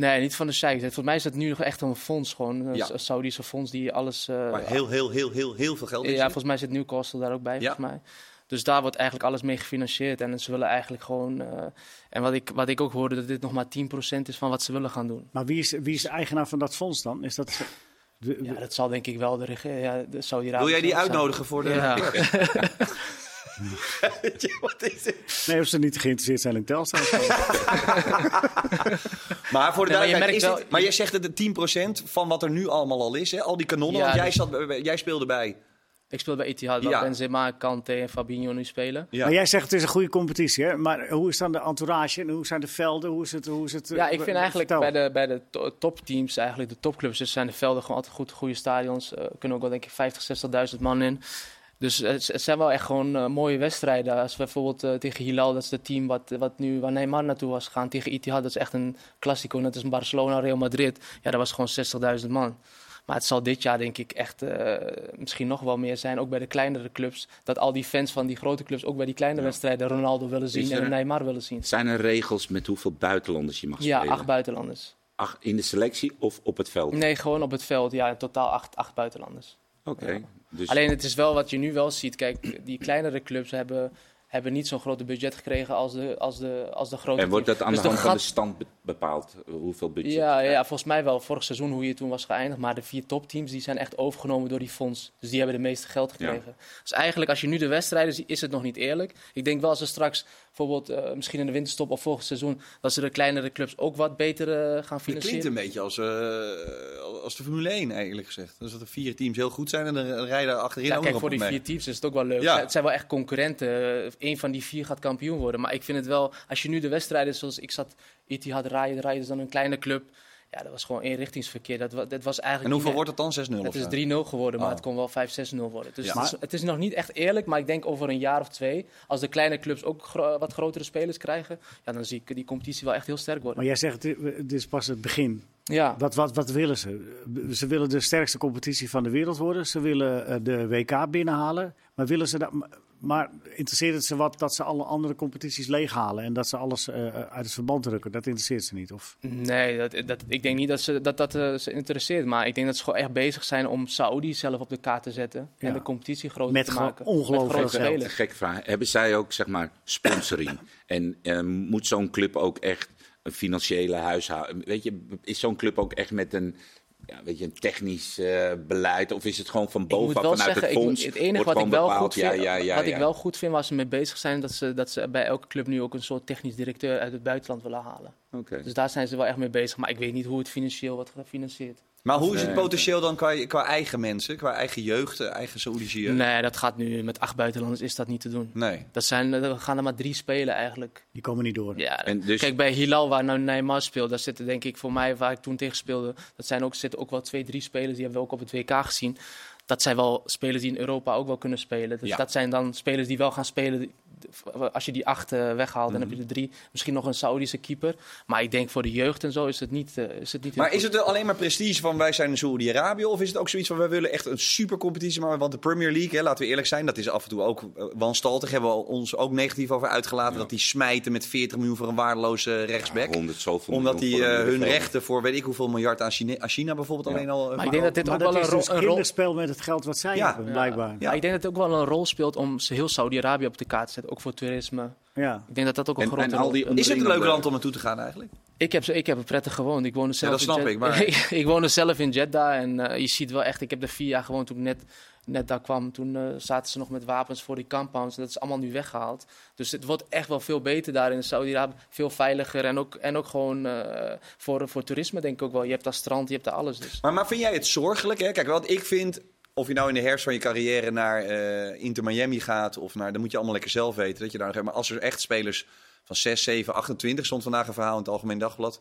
D: Nee, niet van de Sheiks. Volgens mij is het nu nog echt een fonds, gewoon een
A: Ja.
D: Sa- Saudische fonds die alles. eh,
A: Maar heel, heel, heel, heel, heel veel geld in
D: ja,
A: zit.
D: volgens mij zit Newcastle daar ook bij,
A: Ja.
D: volgens mij. Dus daar wordt eigenlijk alles mee gefinancierd. En ze willen eigenlijk gewoon. eh, en wat ik, wat ik ook hoorde, dat dit nog maar 10% is van wat ze willen gaan doen.
C: Maar wie is, wie is de eigenaar van dat fonds dan? Is dat, De-
D: Ja, dat zal denk ik wel de regering. Ja, de Saudi-Arabië
A: Wil jij die
D: zijn.
A: uitnodigen voor de...
D: Ja.
A: Wat is dit?
C: Nee, of ze niet geïnteresseerd zijn in Telstar.
A: Maar voor de
D: Nee, maar je
A: duidelijkheid,
D: merkt
A: is
D: wel-
A: dit- maar jij zegt dat de 10% van wat er nu allemaal al is, hè? al die kanonnen,
D: Ja,
A: want jij,
D: dus-
A: zat, bij- jij speelde bij.
D: Ik speel bij Etihad, waar
A: Ja.
D: Benzema, Kante en Fabinho nu spelen.
A: Ja.
C: Maar jij zegt het is een goede competitie, hè? Maar hoe is dan de entourage en hoe zijn de velden? Hoe is het? Hoe is het
D: Ja,
C: eh,
D: ik vind eigenlijk
C: vertel.
D: bij de, bij de to- topteams, eigenlijk de topclubs, dus zijn de velden gewoon altijd goed, goede stadions. Er kunnen ook wel denk ik 50, 60.000 man in. Dus het, het zijn wel echt gewoon eh, mooie wedstrijden. Als we bijvoorbeeld eh, tegen Hilal, dat is het team wat, wat nu, waar Neymar naartoe was gegaan. Tegen Etihad, dat is echt een klassico. Net als Barcelona, Real Madrid. Ja, dat was gewoon 60.000 man. Maar het zal dit jaar denk ik echt eh, misschien nog wel meer zijn, ook bij de kleinere clubs. Dat al die fans van die grote clubs ook bij die kleine wedstrijden Ronaldo willen zien
B: er-
D: en Neymar willen zien.
B: Zijn er regels met hoeveel buitenlanders je mag
D: Ja,
B: spelen?
D: acht buitenlanders.
B: Acht in de selectie of op het veld?
D: Nee, gewoon op het veld. Ja, in totaal acht, acht buitenlanders.
B: Oké. Dus
D: Alleen het is wel wat je nu wel ziet. Kijk, die kleinere clubs hebben, hebben niet zo'n groot budget gekregen als de, als de, als de grote
B: en wordt dat aan
D: Dus
B: de hand van de stand be- bepaald? eh, Hoeveel budget?
D: ja, ja, volgens mij wel. Vorig seizoen hoe je toen was geëindigd. Maar de vier topteams die zijn echt overgenomen door die fonds. Dus die hebben de meeste geld gekregen. Dus eigenlijk als je nu de wedstrijden ziet, is het nog niet eerlijk. Ik denk wel als er straks bijvoorbeeld eh, misschien in de winterstop of volgend seizoen... dat ze de kleinere clubs ook wat beter eh, gaan
A: Het klinkt
D: financieren.
A: een beetje als, eh, als de Formule 1, eerlijk gezegd. Dus dat er vier teams heel goed zijn en dan rijden achterin
D: Ja,
A: ook
D: kijk,
A: nog
D: voor die
A: mee.
D: vier teams is het ook wel leuk.
A: Ja.
D: Het zijn wel echt concurrenten. Eén van die vier gaat kampioen worden. Maar ik vind het wel, als je nu de wedstrijden zoals ik zat, Etihad rijden, rijden is dan een kleine club. Ja, dat was gewoon eenrichtingsverkeer. Dat, dat was
A: En
D: eigenlijk
A: hoeveel
D: niet
A: wordt het dan? 6-0
D: echt-
A: of
D: Het is 3-0 geworden, maar
A: Oh.
D: het kon wel 5-6-0 worden. Dus
A: Ja.
D: het, is, het is nog niet echt eerlijk, maar ik denk over een jaar of twee, als de kleine clubs ook gro- wat grotere spelers krijgen, ja, dan zie ik die competitie wel echt heel sterk worden.
C: Maar jij zegt, dit dit is pas het begin.
D: Ja,
C: Wat, wat, wat willen ze? Ze willen de sterkste competitie van de wereld worden. Ze willen eh, de WK binnenhalen. Maar willen ze dat... Maar interesseert het ze wat dat ze alle andere competities leeghalen en dat ze alles eh, uit het verband drukken? Dat interesseert ze niet. Of
D: Nee, dat, dat, ik denk niet dat ze, dat, dat eh, ze interesseert. Maar ik denk dat ze gewoon echt bezig zijn om Saudi zelf op de kaart te zetten.
C: Ja.
D: En de competitie groter
C: Met
D: te maken.
C: ongelooflijk
D: Met grote
C: veel geld.
B: Gekke vraag. Hebben zij ook zeg maar sponsoring? en eh, moet zo'n club ook echt een financiële huishouden? Weet je, is zo'n club ook echt met een, ja, weet je, een technisch eh, beleid? Of is het gewoon van bovenaf vanuit
D: zeggen,
B: het fonds?
D: het enige wat ik wel
B: bepaald,
D: goed vind,
B: ja,
D: wat ik wel goed vind waar ze mee bezig zijn, dat ze, dat ze bij elke club nu ook een soort technisch directeur uit het buitenland willen halen. Dus daar zijn ze wel echt mee bezig. Maar ik weet niet hoe het financieel wordt gefinancierd.
A: Maar hoe is het
B: Nee.
A: potentieel dan qua, qua eigen mensen, qua eigen jeugd, eh, eigen Saoedische jeugd?
D: Nee, dat gaat nu met acht buitenlanders is dat niet te doen.
A: Nee.
D: Dat zijn, er gaan er maar drie spelen eigenlijk.
C: die komen niet door.
D: Ja,
B: En dus-
D: Kijk, bij Hilal, waar nou Neymar speelt, daar zitten denk ik voor mij, waar ik toen tegen speelde, dat zijn ook, zitten ook wel twee, drie spelers, die hebben we ook op het WK gezien. Dat zijn wel spelers die in Europa ook wel kunnen spelen. Dus
A: Ja.
D: dat zijn dan spelers die wel gaan spelen. Als je die acht eh, weghaalt, dan heb je
A: Mhm.
D: er drie. Misschien nog een Saudische keeper. Maar ik denk voor de jeugd en zo is het niet, eh, is het niet
A: Maar is
D: goed.
A: het alleen maar prestige van wij zijn in Saoedi-Arabië? Of is het ook zoiets van wij willen echt een supercompetitie maken? Want de Premier League, hè, laten we eerlijk zijn, dat is af en toe ook uh, wanstaltig. Hebben we ons ook negatief over uitgelaten. Dat die smijten met 40 miljoen voor een waardeloze rechtsback.
B: 100 zoveel
A: Omdat
B: miljoen
A: die eh, hun rechten voor weet ik hoeveel miljard aan China, aan China bijvoorbeeld
B: Ja.
A: alleen al... eh,
D: Maar ik denk dat dit
C: Maar
D: ook
C: dat
D: wel
C: is
D: een,
C: dus
D: rol, een rol
C: kinderspel met het geld wat zij
A: Ja.
C: hebben, blijkbaar.
A: Ja.
D: Maar ik denk dat het ook wel een rol speelt om ze heel Saudi-Arabië op de kaart te zetten. Ook voor toerisme.
C: Ja.
D: Ik denk dat dat ook een
B: En-
D: grote
B: en al
D: rol
B: die.
A: Is het een leuk land om naartoe te gaan eigenlijk?
D: Ik heb, ik heb er prettig gewoond. Ik woonde zelf
A: dat
D: in
A: snap
D: Jed-
A: ik, maar-
D: ik woonde zelf in Jeddah en eh, je ziet wel echt, ik heb er vier jaar gewoond toen ik net, net daar kwam. Toen eh, zaten ze nog met wapens voor die compounds. Dat is allemaal nu weggehaald. Dus het wordt echt wel veel beter daar in Saudi-Arabië. Veel veiliger en ook, en ook gewoon eh, voor, voor toerisme denk ik ook wel. Je hebt daar strand, je hebt daar alles. Dus.
A: Maar, maar vind jij het zorgelijk? Hè? Kijk, wat ik vind, of je nou in de herfst van je carrière naar eh, Inter Miami gaat, of naar, dan moet je allemaal lekker zelf weten. Dat je daar, maar als er echt spelers van 6, 7, 28, stond vandaag een verhaal in het Algemeen Dagblad.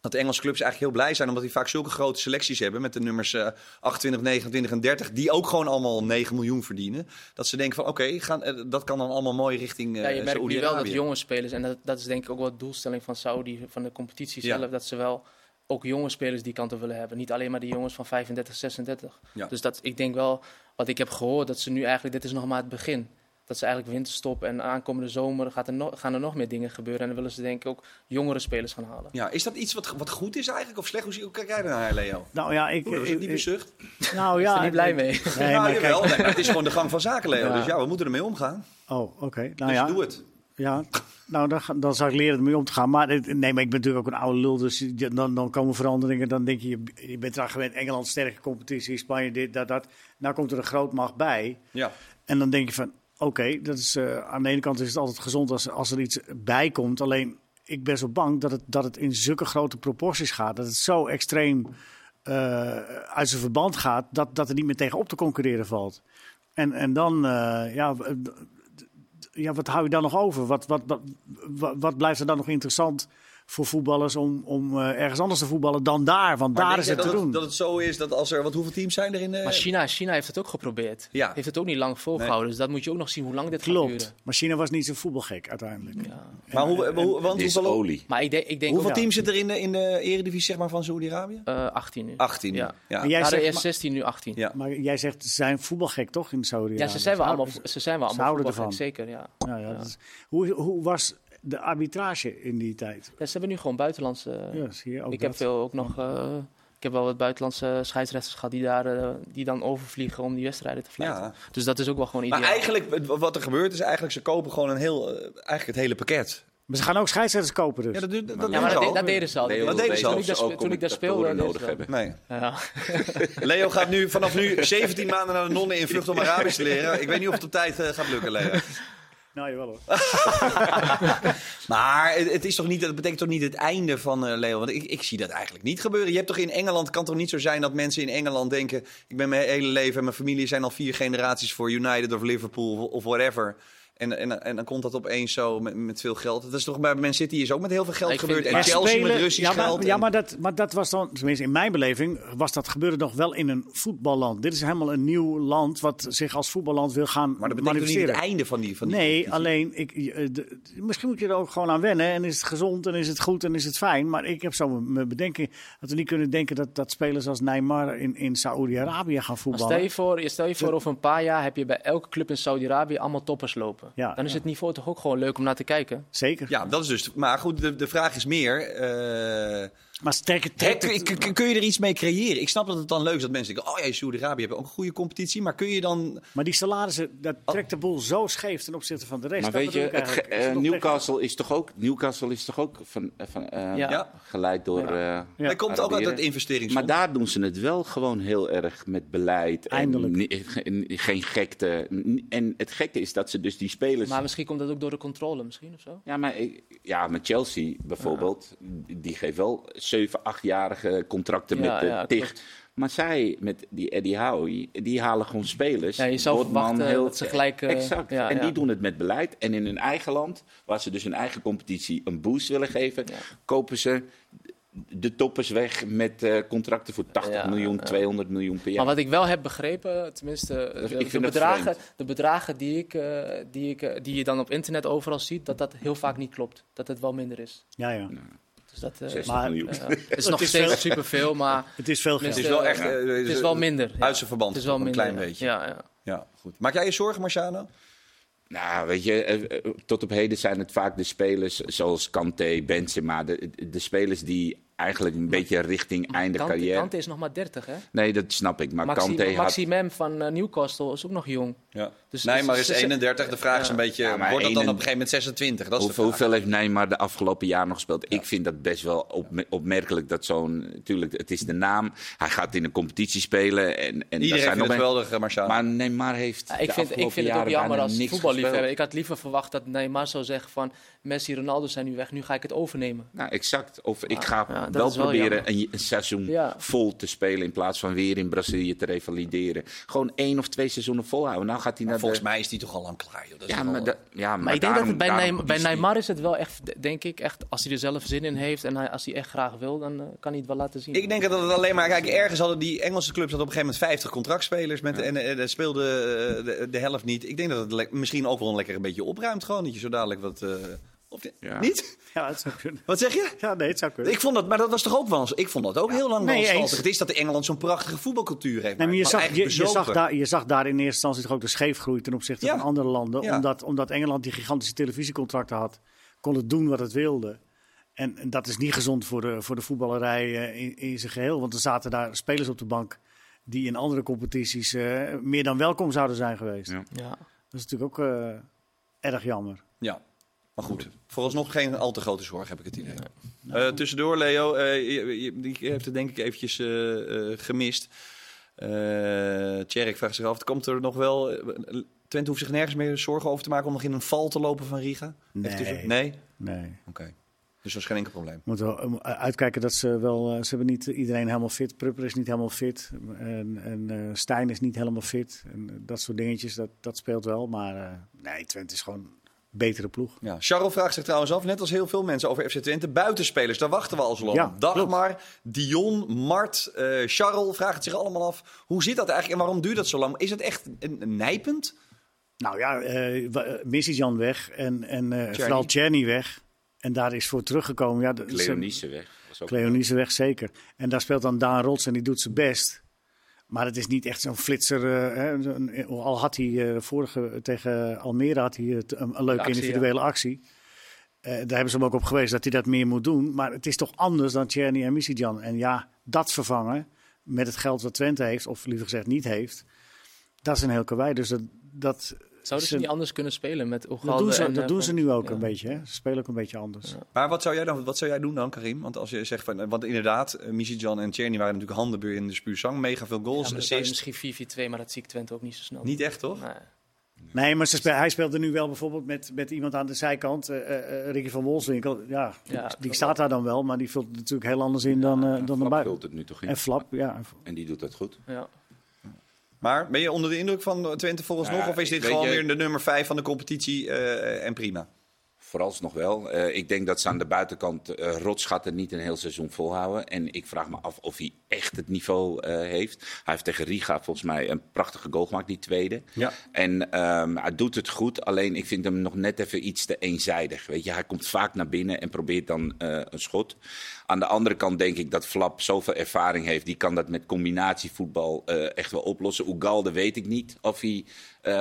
A: Dat de Engelse clubs eigenlijk heel blij zijn, omdat die vaak zulke grote selecties hebben. Met de nummers eh 28, 29 en 30, die ook gewoon allemaal 9 miljoen verdienen. Dat ze denken van oké, gaan eh, dat kan dan allemaal mooi richting eh
D: ja, je merkt nu wel dat jonge spelers, en dat, dat is denk ik ook wel de doelstelling van Saudi, van de competitie
A: Ja.
D: zelf, dat ze wel ook jonge spelers die kant op willen hebben. Niet alleen maar die jongens van 35, 36.
A: Ja.
D: Dus dat, ik denk wel, wat ik heb gehoord, dat ze nu eigenlijk, dit is nog maar het begin. Dat ze eigenlijk winterstop en aankomende zomer gaat er nog, gaan er nog meer dingen gebeuren. En dan willen ze denk ik ook jongere spelers gaan halen.
A: Ja, is dat iets wat, wat goed is eigenlijk of slecht? Hoe, zie- hoe kijk jij daarnaar, Leo?
C: Nou ja, ik...
A: Oeh, is niet bezucht.
C: nou
D: Ik
C: ja,
D: ben er niet blij mee.
C: Nee, maar
A: jawel.
C: kijk,
A: Nee, maar het is gewoon de gang van zaken, Leo.
D: Ja.
A: Dus ja, we moeten ermee omgaan.
C: oh, oké. Nou
A: dus
C: ja,
A: doe het.
C: Ja, nou dan, dan zou ik leren ermee om te gaan. Maar, nee, maar ik ben natuurlijk ook een oude lul, dus dan, dan komen veranderingen. Dan denk je, je- bent eraan gewend, Engeland sterke competitie, Spanje dit, dat, dat. Nou komt er een grootmacht bij.
A: Ja.
C: En dan denk je van, oké, dat is eh, aan de ene kant is het altijd gezond als, als er iets bij komt. Alleen, ik ben zo bang dat het, dat het in zulke grote proporties gaat. Dat het zo extreem eh, uit zijn verband gaat, dat, dat er niet meer tegen op te concurreren valt. En, en dan, eh, ja, ja, wat hou je dan nog over? Wat, wat, wat, wat, wat blijft er dan nog interessant voor voetballers om, om eh, ergens anders te voetballen dan daar? Want
A: Maar
C: daar is het te doen.
A: dat het zo is dat als er... Want hoeveel teams zijn er in... eh,
D: Maar China, China heeft het ook geprobeerd.
A: Ja.
D: Heeft het ook niet lang volgehouden. Dus dat moet je ook nog zien hoe lang dit gaat
C: Klopt.
D: duren.
C: Maar China was niet zo voetbalgek uiteindelijk.
D: Ja.
A: maar hoe, hoe- want hoeveel,
B: olie.
D: Maar ik denk, ik denk
A: hoeveel
D: ook,
A: teams zitten er in de, in de eredivisie zeg maar, van Saoedi-Arabië?
D: eh, 18 nu.
A: 18.
D: Ja.
A: Ja.
C: Jij zegt,
D: eerst
C: maar,
D: 16, nu 18.
A: Ja.
C: maar jij zegt, ze zijn voetbalgek toch in saudi
D: Ja, ze zijn wel allemaal, ze zijn wel
C: Ze
D: allemaal
C: houden
D: voetbalgek,
C: ervan.
D: zeker. Ja.
C: Ja, ja, dat is- hoe, hoe was de arbitrage in die tijd?
D: Ja, ze hebben nu gewoon buitenlandse.
C: Ja, zie je ook
D: ik
C: dat.
D: heb veel ook nog. eh, ik heb wel wat buitenlandse scheidsrechters gehad die daar eh, die dan overvliegen om die wedstrijden te fluiten.
A: Ja.
D: Dus dat is ook wel gewoon
A: Maar
D: ideaal.
A: eigenlijk, wat er gebeurt is eigenlijk, ze kopen gewoon een heel, eh, eigenlijk het hele pakket.
C: Maar ze gaan ook scheidsrechters kopen dus.
A: Ja, dat, dat, dat
D: ja, maar dat, dat deden ze al.
B: Leo
A: dat deden ze al.
D: Toen ik daar,
B: ze ook
D: spe- toen ik daar speelde.
B: nodig hebben.
A: Nee.
D: Ja.
A: Leo gaat nu vanaf nu 17 maanden naar de nonnen in vlucht om Arabisch te leren. Ik weet niet of het op tijd gaat lukken, Leo.
C: Nou, jawel hoor.
A: Maar het, is toch niet, dat betekent toch niet het einde van eh, Leo? Want ik, ik zie dat eigenlijk niet gebeuren. Je hebt toch in Engeland, kan toch niet zo zijn dat mensen in Engeland denken... ik ben mijn hele leven en mijn familie zijn al vier generaties voor United of Liverpool of whatever... En, en, en dan komt dat opeens zo met, met veel geld. Dat is toch bij Man City is ook met heel veel geld gebeurd. En Chelsea met Russisch
C: ja, maar,
A: geld.
C: Ja, maar dat, maar dat was dan, tenminste in mijn beleving, was dat gebeurde nog wel in een voetballand. Dit is helemaal een nieuw land wat zich als voetballand wil gaan
A: maar dat betekent toch niet het einde van die... Van die
C: Nee, alleen ik, eh, de- misschien moet je er ook gewoon aan wennen. En is het gezond en is het goed en is het fijn. Maar ik heb zo mijn bedenking dat we niet kunnen denken dat, dat spelers als Neymar in, in Saoedi-Arabië gaan
D: Maar
C: voetballen.
D: stel je voor, stel je voor over een paar jaar heb je bij elke club in Saudi-Arabië allemaal toppers lopen.
C: Ja,
D: dan is
C: ja.
D: het niveau toch ook gewoon leuk om naar te kijken.
C: Zeker.
A: Ja, dat is dus... Maar goed, de, de vraag is meer... eh,
C: Maar sterke
A: Hè,
C: trek.
A: kun, kun- kun je er iets mee creëren? Ik snap dat het dan leuk is dat mensen denken... oh ja, Saudi-Arabië hebben ook een goede competitie. Maar kun je dan...
C: Maar die salarissen, dat trekt de boel zo scheef ten opzichte van de rest.
B: Maar
C: Dat
B: weet je,
C: bedoel ik
B: het ge-
C: eigenlijk. Is het
B: eh, Newcastle is toch ook, Newcastle is toch ook van, eh, van, eh,
D: Ja.
A: Ja.
B: geleid door. eh,
C: Ja.
A: Hij komt ook uit het investeringsfonds.
B: Maar daar doen ze het wel gewoon heel erg met beleid.
C: Eindelijk.
B: En geen gekte. En het gekke is dat ze dus die spelers.
D: Maar misschien komt dat ook door de controle misschien of zo.
B: Ja, maar ja, met Chelsea bijvoorbeeld, die geeft wel 7, 8-jarige contracten
D: Ja,
B: met de
D: ja,
B: TIG.
D: klopt.
B: Maar zij, met die Eddie Howe, die halen gewoon spelers.
D: Ja, je zou
B: Botman,
D: verwachten dat ze gelijk, eh,
B: exact.
D: ja,
B: en
D: ja.
B: die doen het met beleid. En in hun eigen land, waar ze dus hun eigen competitie een boost willen geven,
D: Ja.
B: kopen ze de toppers weg met eh, contracten voor 80
D: Ja,
B: miljoen,
D: ja.
B: 200 miljoen per
D: Maar
B: jaar.
D: wat ik wel heb begrepen, tenminste de,
B: ik
D: bedragen, de bedragen die, ik, eh, die, ik, eh, die je dan op internet overal ziet, dat dat heel vaak niet klopt. Dat het wel minder is.
C: Ja, ja.
D: Dus dat eh,
B: 60
C: maar-
B: miljoen.
D: ja, het is nog
C: is
D: steeds
C: veel.
D: superveel, maar
C: Het is veel
A: het
C: geld.
A: is wel echt...
D: Ja.
A: eh,
D: het is wel minder. ja.
A: Uit zijn verband.
D: Het is wel
A: een
D: minder.
A: klein
D: ja.
A: beetje.
D: Ja, ja.
A: Ja, goed. Maak jij je zorgen, Marciano?
B: Nou, weet je, eh, eh, tot op heden zijn het vaak de spelers zoals Kanté, Benzema. De, de spelers die eigenlijk een beetje richting einde
D: Kante,
B: carrière...
D: Kante is nog maar 30, hè?
B: Nee, dat snap ik. Maar
D: Maxi,
B: Kanté had...
D: Maximem van eh, Newcastle is ook nog jong.
A: Ja.
D: Dus-
A: nee, maar is
D: dus-
A: 31. De vraag is een beetje...
B: Ja,
A: wordt dat dan op een gegeven moment 26? Dat is
B: Hoeveel,
A: de vraag.
B: hoeveel heeft Neymar de afgelopen jaar nog gespeeld? Ik vind dat best wel opme- opmerkelijk dat zo'n... Natuurlijk, het is de naam. Hij gaat in een competitie spelen. En, en daar
A: Iedereen
B: zijn
A: vindt het
B: nog
A: geweldig, eh, Marciano.
B: Maar Neymar heeft
D: Ja,
B: de
D: ik vind, ik
B: afgelopen
D: vind het ook
B: jaren
D: jammer als
B: niks
D: voetballiefhebber.
B: gespeeld.
D: Ik had liever verwacht dat Neymar zou zeggen van Messi, Ronaldo zijn nu weg, nu ga ik het overnemen.
B: Nou, exact. Of ik ga
D: ja, dat
B: wel
D: is wel
B: proberen
D: jammer.
B: een, een seizoen
D: Ja.
B: vol te spelen in plaats van weer in Brazilië te revalideren. Gewoon één of twee seizoenen volhouden. Nou gaat hij naar
A: Volgens
B: de...
A: mij is die toch al lang klaar, joh. Dat is
B: Ja, maar,
A: al-
B: da- ja, maar,
D: Maar ik denk dat het bij, Neymar, bij
B: kiest hij.
D: Neymar is het wel echt, denk ik, echt, als hij er zelf zin in heeft en hij, als hij echt graag wil, dan eh, kan hij het wel laten zien.
A: Ik denk dat het alleen maar... Kijk, ergens hadden die Engelse clubs hadden op een gegeven moment 50 contractspelers. Met, En er speelde eh, de, de helft niet. Ik denk dat het misschien ook wel een lekker een beetje opruimt. Gewoon dat je zo dadelijk wat... of,
B: Ja.
A: Niet?
C: Ja, het zou kunnen.
A: Wat zeg je?
C: Ja, nee, het zou kunnen.
A: Ik vond dat, maar dat was toch ook wel eens, Ik vond dat ook heel lang
C: Nee,
A: wel
C: eens.
A: Het is dat Engeland zo'n prachtige voetbalcultuur heeft.
C: Nee, maar je, zag, je,
A: eigenlijk
C: je, zag daar, je zag daar in eerste instantie toch ook de scheefgroei ten opzichte
A: Ja.
C: van andere landen.
A: Ja.
C: Omdat, omdat Engeland die gigantische televisiecontracten had, kon het doen wat het wilde. En, en dat is niet gezond voor de, voor de voetballerij eh, in, in zijn geheel. Want er zaten daar spelers op de bank die in andere competities eh, meer dan welkom zouden zijn geweest.
B: Ja.
D: Ja.
C: Dat is natuurlijk ook eh, erg jammer.
A: Ja. Maar goed, vooralsnog geen al te grote zorg, heb ik het idee. Eh, tussendoor, Leo, je, je- die heeft het denk ik eventjes eh, gemist. Tjerk vraagt zich af, komt er nog wel... Twente hoeft zich nergens meer zorgen over te maken om nog in een val te lopen van Riga?
C: Nee.
A: Nee?
C: Nee.
A: Oké. Dus dat is geen enkel probleem.
C: Moeten we eh, uitkijken dat ze wel. ze hebben niet iedereen helemaal fit. Prupper is niet helemaal fit. En, en Stijn is niet helemaal fit. En dat soort dingetjes, dat, dat speelt wel. Maar nee, Twente is gewoon betere ploeg.
A: Ja. Charles vraagt zich trouwens af, net als heel veel mensen over FC Twente, buitenspelers. Daar wachten we al zo lang
C: Ja.
A: Dagmar, Dion, Mart, eh Charles vragen het zich allemaal af. Hoe zit dat eigenlijk en waarom duurt dat zo lang? Is het echt een, een nijpend?
C: Nou ja, eh wa- eh, Missy Jan weg. En, en eh, vooral Czerny weg. En daar is voor teruggekomen. Ja,
B: weg.
C: Cleonice weg, zeker. En daar speelt dan Daan Rots en die doet zijn best. Maar het is niet echt zo'n flitser. eh, hè, zo'n- al had hij eh, vorige tegen Almere had hij een, een leuke
D: actie,
C: individuele actie. Eh, daar hebben ze hem ook op gewezen dat hij dat meer moet doen. Maar het is toch anders dan Tjerni en Missidjan. En ja, dat vervangen met het geld wat Twente heeft, of liever gezegd niet heeft, dat is een heel karwei. Dus dat, dat,
D: Zouden ze
C: ze-
D: niet anders kunnen spelen met
C: dat
D: Oegalde
C: doen ze,
D: en,
C: dat
D: eh,
C: doen ze nu ook
D: ja.
C: een beetje. Hè? Ze spelen ook een beetje anders.
A: Maar wat zou jij dan, wat zou jij doen dan, Karim? Want als je zegt van, want inderdaad, uh, Misitjan en Tjerni waren natuurlijk handenbeur in de spuurzang. Mega veel
D: Ja,
A: goals,
D: maar
A: assists.
D: misschien 4-4-2, maar dat zie ik Twente ook niet zo snel.
A: Niet echt, toch?
D: Nee.
C: Nee, maar ze spe- hij speelde nu wel bijvoorbeeld met, met iemand aan de zijkant. eh, eh, eh, Ricky van Wolfswinkel. Ja,
D: Ja,
C: die staat daar dan wel, maar die vult het natuurlijk heel anders in dan, eh, dan
B: Flap
C: erbij.
B: vult het nu toch in.
C: En Flap, ja.
B: En die doet dat goed.
D: Ja.
A: Maar ben je onder de indruk van Twente volgens nog? Of is dit gewoon
B: je-
A: weer de nummer 5 van de competitie eh, en prima?
B: Vooralsnog wel. Eh, ik denk dat ze aan de buitenkant eh rotschatten niet een heel seizoen volhouden. En ik vraag me af of hij echt het niveau eh, heeft. Hij heeft tegen Riga volgens mij een prachtige goal gemaakt, die tweede.
A: Ja.
B: En ehm, hij doet het goed, alleen ik vind hem nog net even iets te eenzijdig. Weet je, hij komt vaak naar binnen en probeert dan eh, een schot. Aan de andere kant denk ik dat Flap zoveel ervaring heeft. Die kan dat met combinatievoetbal eh, echt wel oplossen. Ugalde weet ik niet of hij...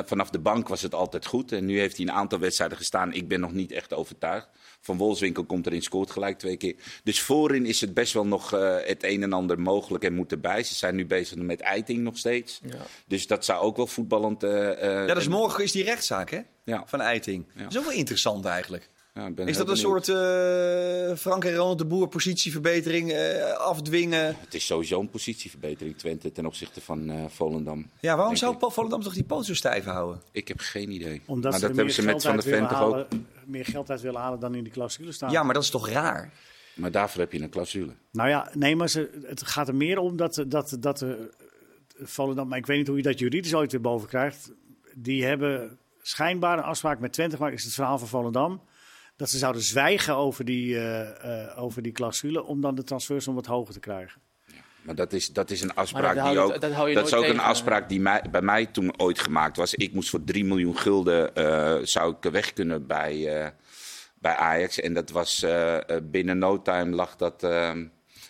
B: vanaf de bank was het altijd goed. En nu heeft hij een aantal wedstrijden gestaan. Ik ben nog niet echt overtuigd. Van Wolfswinkel komt erin, scoort gelijk twee keer. Dus voorin is het best wel nog eh, het een en ander mogelijk en moet erbij. Ze zijn nu bezig met Eiting nog steeds.
D: Ja.
B: Dus dat zou ook wel voetballend... eh, eh,
A: Ja, dat is morgen is die rechtszaak, hè?
B: Ja.
A: Van Eiting.
B: Ja.
A: Dat is ook wel interessant eigenlijk.
B: Ja, ik ben
A: Is dat een soort eh, Frank en Ronald de Boer positieverbetering eh, afdwingen?
B: Het is sowieso een positieverbetering Twente ten opzichte van eh, Volendam.
A: Ja, waarom zou
B: ik.
A: Volendam toch die poot zo stijf houden?
B: Ik heb geen idee.
C: Omdat
B: maar
C: ze
B: dat
C: meer
B: hebben ze met
C: geld
B: Van
C: uit
B: der
C: willen
B: Ven toch ook.
C: halen, meer geld uit willen halen dan in die clausule staan.
A: Ja, maar dat is toch raar?
B: Maar daarvoor heb je een clausule.
C: Nou ja, nee, maar ze, het gaat er meer om dat, dat, dat Volendam, maar ik weet niet hoe je dat juridisch ooit weer boven krijgt. Die hebben schijnbaar een afspraak met Twente gemaakt, is het verhaal van Volendam. Dat ze zouden zwijgen over die, eh, eh, over die clausule om dan de transfersom wat hoger te krijgen.
B: Maar dat is, dat is een afspraak
D: dat
B: die
D: je-
B: ook.
D: dat hou je
B: dat is ook een
D: tegen.
B: afspraak die mij, bij mij toen ooit gemaakt was. Ik moest voor 3 miljoen gulden eh, zou ik weg kunnen bij, eh, bij Ajax. En dat was eh, eh, binnen no time lag dat eh,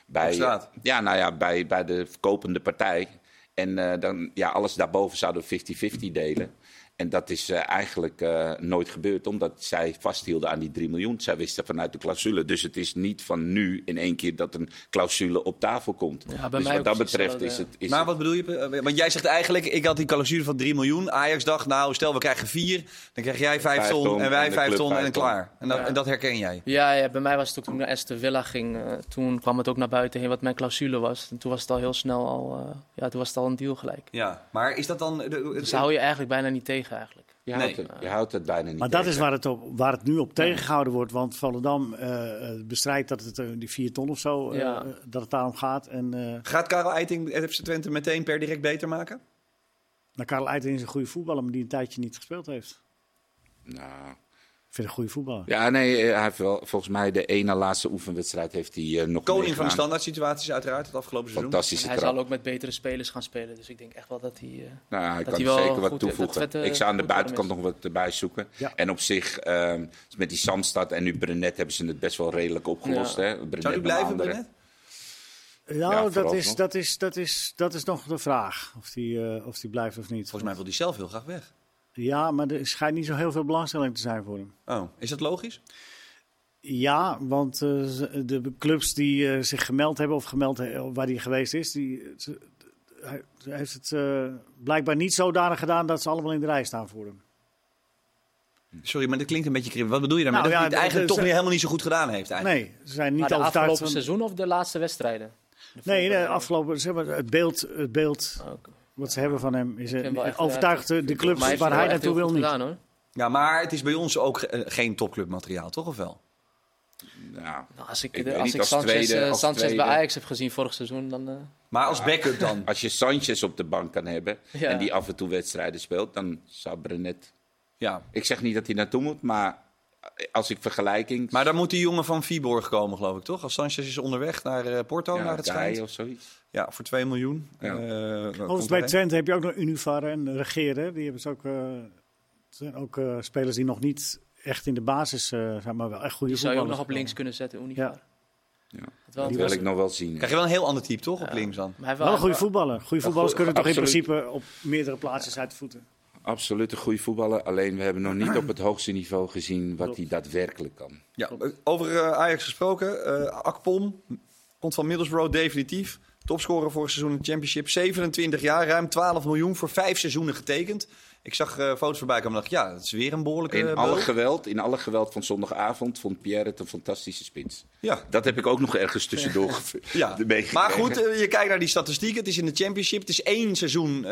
B: bij, ja, nou ja, bij, bij de verkopende partij. En eh, dan, ja, alles daarboven zouden we 50-50 delen. En dat is eh, eigenlijk eh, nooit gebeurd, omdat zij vasthielden aan die 3 miljoen. Zij wisten vanuit de clausule. Dus het is niet van nu in één keer dat een clausule op tafel komt.
D: Ja, bij
B: dus
D: mij
B: wat dat betreft is het. Is
A: maar
B: het-
A: wat bedoel je? Eh, Want jij zegt eigenlijk, ik had die clausule van 3 miljoen. Ajax dacht, nou stel we krijgen 4, dan krijg jij 5
B: Vijf
A: ton,
B: ton
A: en wij
B: en de
A: 5
B: club
A: ton en klaar. En dat,
D: Ja.
A: en dat herken jij.
D: Ja, ja, bij mij was het ook toen ik naar Aston Villa ging. toen kwam het ook naar buiten heen wat mijn clausule was. En toen was het al heel snel al, eh, ja, toen was het al een deal gelijk.
A: Ja, maar is dat dan... de- de-
D: Dus hou je eigenlijk bijna niet tegen eigenlijk.
B: je,
A: nee.
B: houdt het, je houdt het bijna niet.
C: Maar dat is waar het, op, waar het nu op tegengehouden wordt. Want Volendam eh, eh, bestrijdt dat het eh, die 4 ton of zo,
D: Ja.
C: dat het daarom gaat. En eh
A: Gaat Karel Eiting FC Twente meteen per direct beter maken?
C: nou, Karel Eiting is een goede voetballer, maar die een tijdje niet gespeeld heeft.
B: Nou,
C: vind een goede voetballer.
B: ja, nee, eh, hij heeft wel volgens mij de ene laatste oefenwedstrijd heeft hij eh, nog
A: Koning van de standaard situaties uiteraard, het afgelopen seizoen.
B: Fantastische
D: En hij
B: trap.
D: zal ook met betere spelers gaan spelen. Dus ik denk echt wel dat hij... eh,
B: Nou, hij
D: dat
B: kan
D: hij wel
B: zeker wat toevoegen.
D: dat
B: ik zou aan de buitenkant nog wat erbij zoeken.
C: Ja.
B: En op zich, ehm, met die Samstad en nu Brenet hebben ze het best wel redelijk opgelost.
D: Ja.
B: Hè? Brenet
A: Zou
B: en
A: blijven. Brenet?
C: Nou, dat,
B: vooralsnog.
C: is, dat, is, dat, is, dat is nog de vraag. Of die, eh, of die blijft of niet.
A: Volgens mij wil hij zelf heel graag weg.
C: Ja, maar er schijnt niet zo heel veel belangstelling te zijn voor hem.
A: Oh, is dat logisch?
C: Ja, want eh, de clubs die eh, zich gemeld hebben of gemeld he- waar hij geweest is, die, ze- hij hij heeft het eh, blijkbaar niet zodanig gedaan dat ze allemaal in de rij staan voor hem.
A: Sorry, maar dat klinkt een beetje kribbel. Wat bedoel je daarmee?
C: Nou
A: dat
C: ja,
A: hij het eigenlijk
C: de-
A: toch niet, helemaal niet zo goed gedaan heeft eigenlijk.
C: Nee, ze zijn
D: Maar
C: niet
D: de
C: overtuigd
D: afgelopen
C: van...
D: seizoen of de laatste wedstrijden? De
C: Nee, de afgelopen, zeg maar, het beeld, het beeld
D: Ook.
C: Wat ze hebben van hem is
D: wel
C: eh,
D: echt,
C: overtuigd de
D: heeft
C: waar hij naartoe wil niet.
D: Gedaan, hoor.
A: Ja, maar het is bij ons ook eh, geen topclubmateriaal, toch of wel?
B: Nou,
D: Nou, als ik,
B: Ik
D: de- als
B: niet,
D: ik
B: als
D: Sanchez,
B: tweede-
D: eh,
B: als
D: Sanchez
B: tweede-
D: bij Ajax heb gezien vorig seizoen, dan... eh,
A: Maar als backup dan?
B: als je Sanchez op de bank kan hebben
D: Ja.
B: en die af en toe wedstrijden speelt, dan zou Brenet...
A: Ja.
B: Ik zeg niet dat hij naartoe moet, maar als ik vergelijking...
A: Maar dan moet die jongen van Viborg komen, geloof ik, toch? Als Sanchez is onderweg naar eh, Porto,
B: ja,
A: naar het
B: Guy
A: schijnt.
B: of zoiets.
A: Ja, voor 2 miljoen.
B: Ja.
A: Eh,
C: Overigens bij. Twente heb je ook nog Univar en Regeren. Die hebben ze ook, eh, het zijn ook eh, spelers die nog niet echt in de basis eh, zijn, maar wel echt goede
D: die zou je ook nog op links kunnen zetten, Univar.
C: Ja.
D: Wel een
B: wil
D: was-
B: ik nog wel zien.
A: Krijg je wel een heel ander type, toch? Op links dan.
D: Maar hij
C: Wel een goede voetballer. Goede voetballers kunnen toch in principe op meerdere plaatsen uit de voeten.
B: Absoluut een goede voetballer. Alleen we hebben nog niet op het hoogste niveau gezien wat hij daadwerkelijk kan.
A: Ja, over Ajax gesproken. eh Akpom komt van Middlesbrough definitief. Topscorer vorig seizoen in de Championship. 27 jaar, ruim 12 miljoen voor vijf seizoenen getekend. Ik zag eh, foto's voorbij komen en dacht, ja, dat is weer een behoorlijke
B: In
A: eh,
B: alle,
A: beul.
B: geweld, in alle geweld van zondagavond vond Pierre het een fantastische spits.
A: Ja.
B: Dat heb ik ook nog ergens tussendoor
A: Ja, maar goed, eh, je kijkt naar die statistieken. Het is in de Championship. Het is één seizoen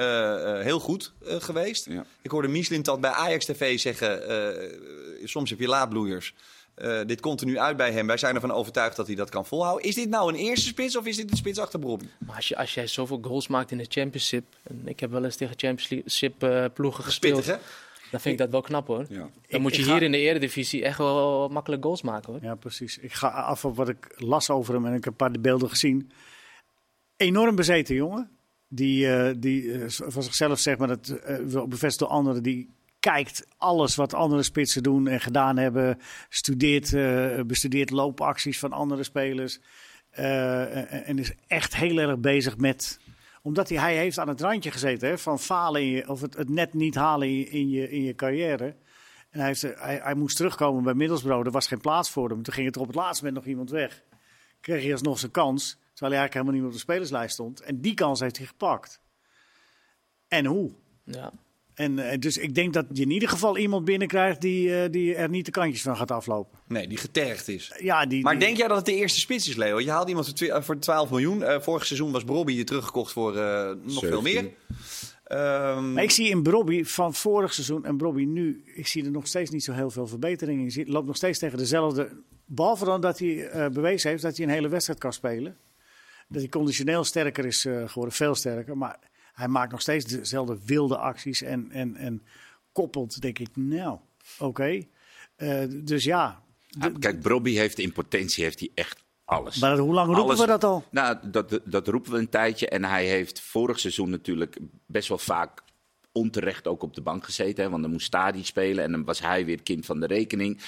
A: heel goed geweest.
B: Ja.
A: Ik hoorde Michelin dat bij Ajax TV zeggen... soms heb je laadbloeiers. Eh, dit komt er nu uit bij hem. Wij zijn ervan overtuigd dat hij dat kan volhouden. Is dit nou een eerste spits of is dit een spits achter Bobby?
D: Maar als, je, als jij zoveel goals maakt in de Championship... En ik heb wel eens tegen Championship eh, ploegen gespeeld... Dan vind ik dat wel knap hoor.
B: Ja.
D: Dan
C: Ik-
D: moet je
C: ga-
D: hier in de eredivisie echt wel makkelijk goals maken hoor.
C: Ja, precies. Ik ga af op wat ik las over hem en ik heb een paar beelden gezien. Enorm bezeten jongen. Die, eh, die van zichzelf zeg maar, dat wel bevestigd door anderen. Die kijkt alles wat andere spitsen doen en gedaan hebben. Studeert, eh, bestudeert loopacties van andere spelers. Eh, en, is echt heel erg bezig met omdat hij, hij heeft aan het randje gezeten hè, van falen of het, het net niet halen in je, in je, carrière. En hij, moest terugkomen bij Middlesbrough. Er was geen plaats voor hem. Toen ging er op het laatste moment nog iemand weg. Kreeg hij alsnog zijn kans. Terwijl hij eigenlijk helemaal niet op de spelerslijst stond. En die kans heeft hij gepakt. En hoe?
D: Ja.
C: En eh, dus ik denk dat je in ieder geval iemand binnenkrijgt die, eh, die er niet de kantjes van gaat aflopen.
A: Nee, die getergd is.
C: Ja, die,
A: Maar
C: die-
A: denk jij dat het de eerste spits is, Leo? Je haalt iemand voor twi- eh, voor 12 miljoen. Eh, vorig seizoen was Brobby je teruggekocht voor eh, nog veel
B: 17.
A: meer. Ehm,
C: Maar ik zie in Brobby van vorig seizoen en Brobby nu, ik zie er nog steeds niet zo heel veel verbetering in. Ziet- loopt nog steeds tegen dezelfde. Behalve dan dat hij eh, bewezen heeft dat hij een hele wedstrijd kan spelen. Dat hij conditioneel sterker is eh, geworden, veel sterker. Maar hij maakt nog steeds dezelfde wilde acties en, en, en koppelt, denk ik, nou, oké. Eh, dus ja.
B: Ja, kijk, Brobby heeft in potentie heeft hij echt alles.
C: Maar hoe lang roepen
B: Alles-
C: we dat al?
B: Nou, dat, dat roepen we een tijdje. En hij heeft vorig seizoen natuurlijk best wel vaak onterecht ook op de bank gezeten. Hè, want dan moest Stadi spelen en dan was hij weer kind van de rekening.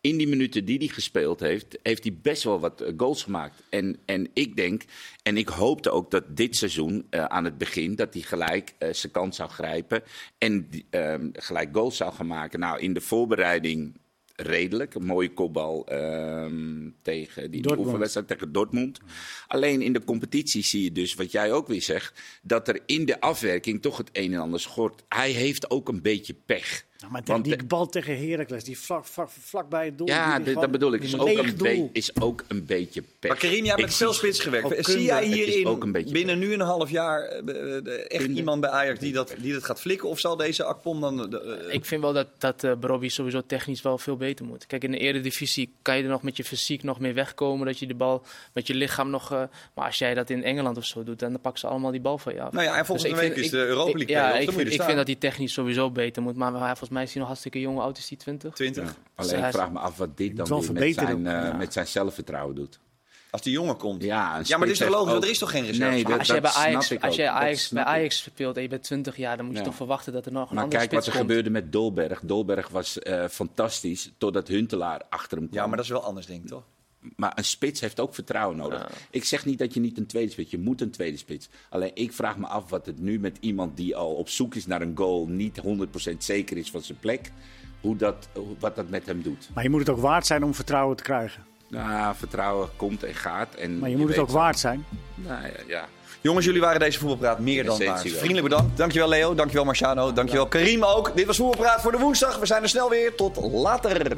B: In die minuten die hij gespeeld heeft, heeft hij best wel wat eh, goals gemaakt. En, en ik denk, en ik hoopte ook dat dit seizoen eh, aan het begin, dat hij gelijk eh, zijn kans zou grijpen. En ehm, gelijk goals zou gaan maken. Nou, in de voorbereiding redelijk. Een mooie kopbal ehm, tegen die, oefenwedstrijd tegen Dortmund. Alleen in de competitie zie je dus, wat jij ook weer zegt, dat er in de afwerking toch het een en ander schort. Hij heeft ook een beetje pech.
C: Nou, maar
B: Want
C: die bal tegen Heracles, die vlak, vlak, vlak bij het doel.
B: Ja,
C: die
B: dat bedoel ik. Is ook, een
C: doel.
B: is ook een beetje pech.
A: Maar Karim, jij hebt met veel spits gewerkt. Zie jij hierin
B: ook een beetje
A: binnen nu een half jaar eh, eh, echt
B: Kunde.
A: iemand bij Ajax die dat, die dat gaat flikken? Of zal deze Akpom dan... eh,
D: Ik vind wel dat, dat Brobbey sowieso technisch wel veel beter moet. Kijk, in de eredivisie kan je er nog met je fysiek nog mee wegkomen. Dat je de bal met je lichaam nog... eh, maar als jij dat in Engeland of zo doet, dan pakken ze allemaal die bal van je af.
A: nou ja, en volgende
D: Dus ik
A: week
D: vind-
A: is
D: ik-
A: de Europa
D: ik-
A: League
D: Ja, ik
A: je
D: vind, ik vind dat hij technisch sowieso beter moet. Maar hij, volgens mij is hij nog hartstikke jong. Hoe oud is hij? 20?
A: 20.
B: Ja.
D: Dus
B: Alleen ik
D: is-
B: vraag me af wat dit dan weer met zijn, eh,
C: ja.
B: met zijn zelfvertrouwen doet.
A: Als die jongen komt.
B: Ja,
A: Ja, maar dit is
B: spits
A: toch
B: heeft
A: logisch, want
B: ook-
A: er is toch geen reserve?
B: Nee, dat-
D: Als jij bij Ajax, als jij Ajax, bij. Ajax speelt en je bent 20 jaar, dan moet je
B: Ja.
D: toch verwachten dat er nog een
B: Maar
D: andere
B: kijk wat er
D: komt.
B: gebeurde met Dolberg. Dolberg was eh, fantastisch totdat Huntelaar achter hem kwam.
A: Ja, maar dat is wel anders, denk ik, toch?
B: Maar een spits heeft ook vertrouwen nodig.
D: Ja.
B: Ik zeg niet dat je niet een tweede spits, je moet een tweede spits. Alleen ik vraag me af wat het nu met iemand die al op zoek is naar een goal, niet 100% zeker is van zijn plek, hoe dat, wat dat met hem doet.
C: Maar je moet het ook waard zijn om vertrouwen te krijgen.
B: Nou, vertrouwen komt en gaat. En
C: Maar je moet het ook waard zijn.
B: Nou ja, ja.
A: Jongens, jullie waren deze voetbalpraat meer dan waard. Vriendelijk bedankt. Dankjewel Leo, dankjewel Marciano, dankjewel Karim ook. Dit was voetbalpraat voor de woensdag. We zijn er snel weer. Tot later.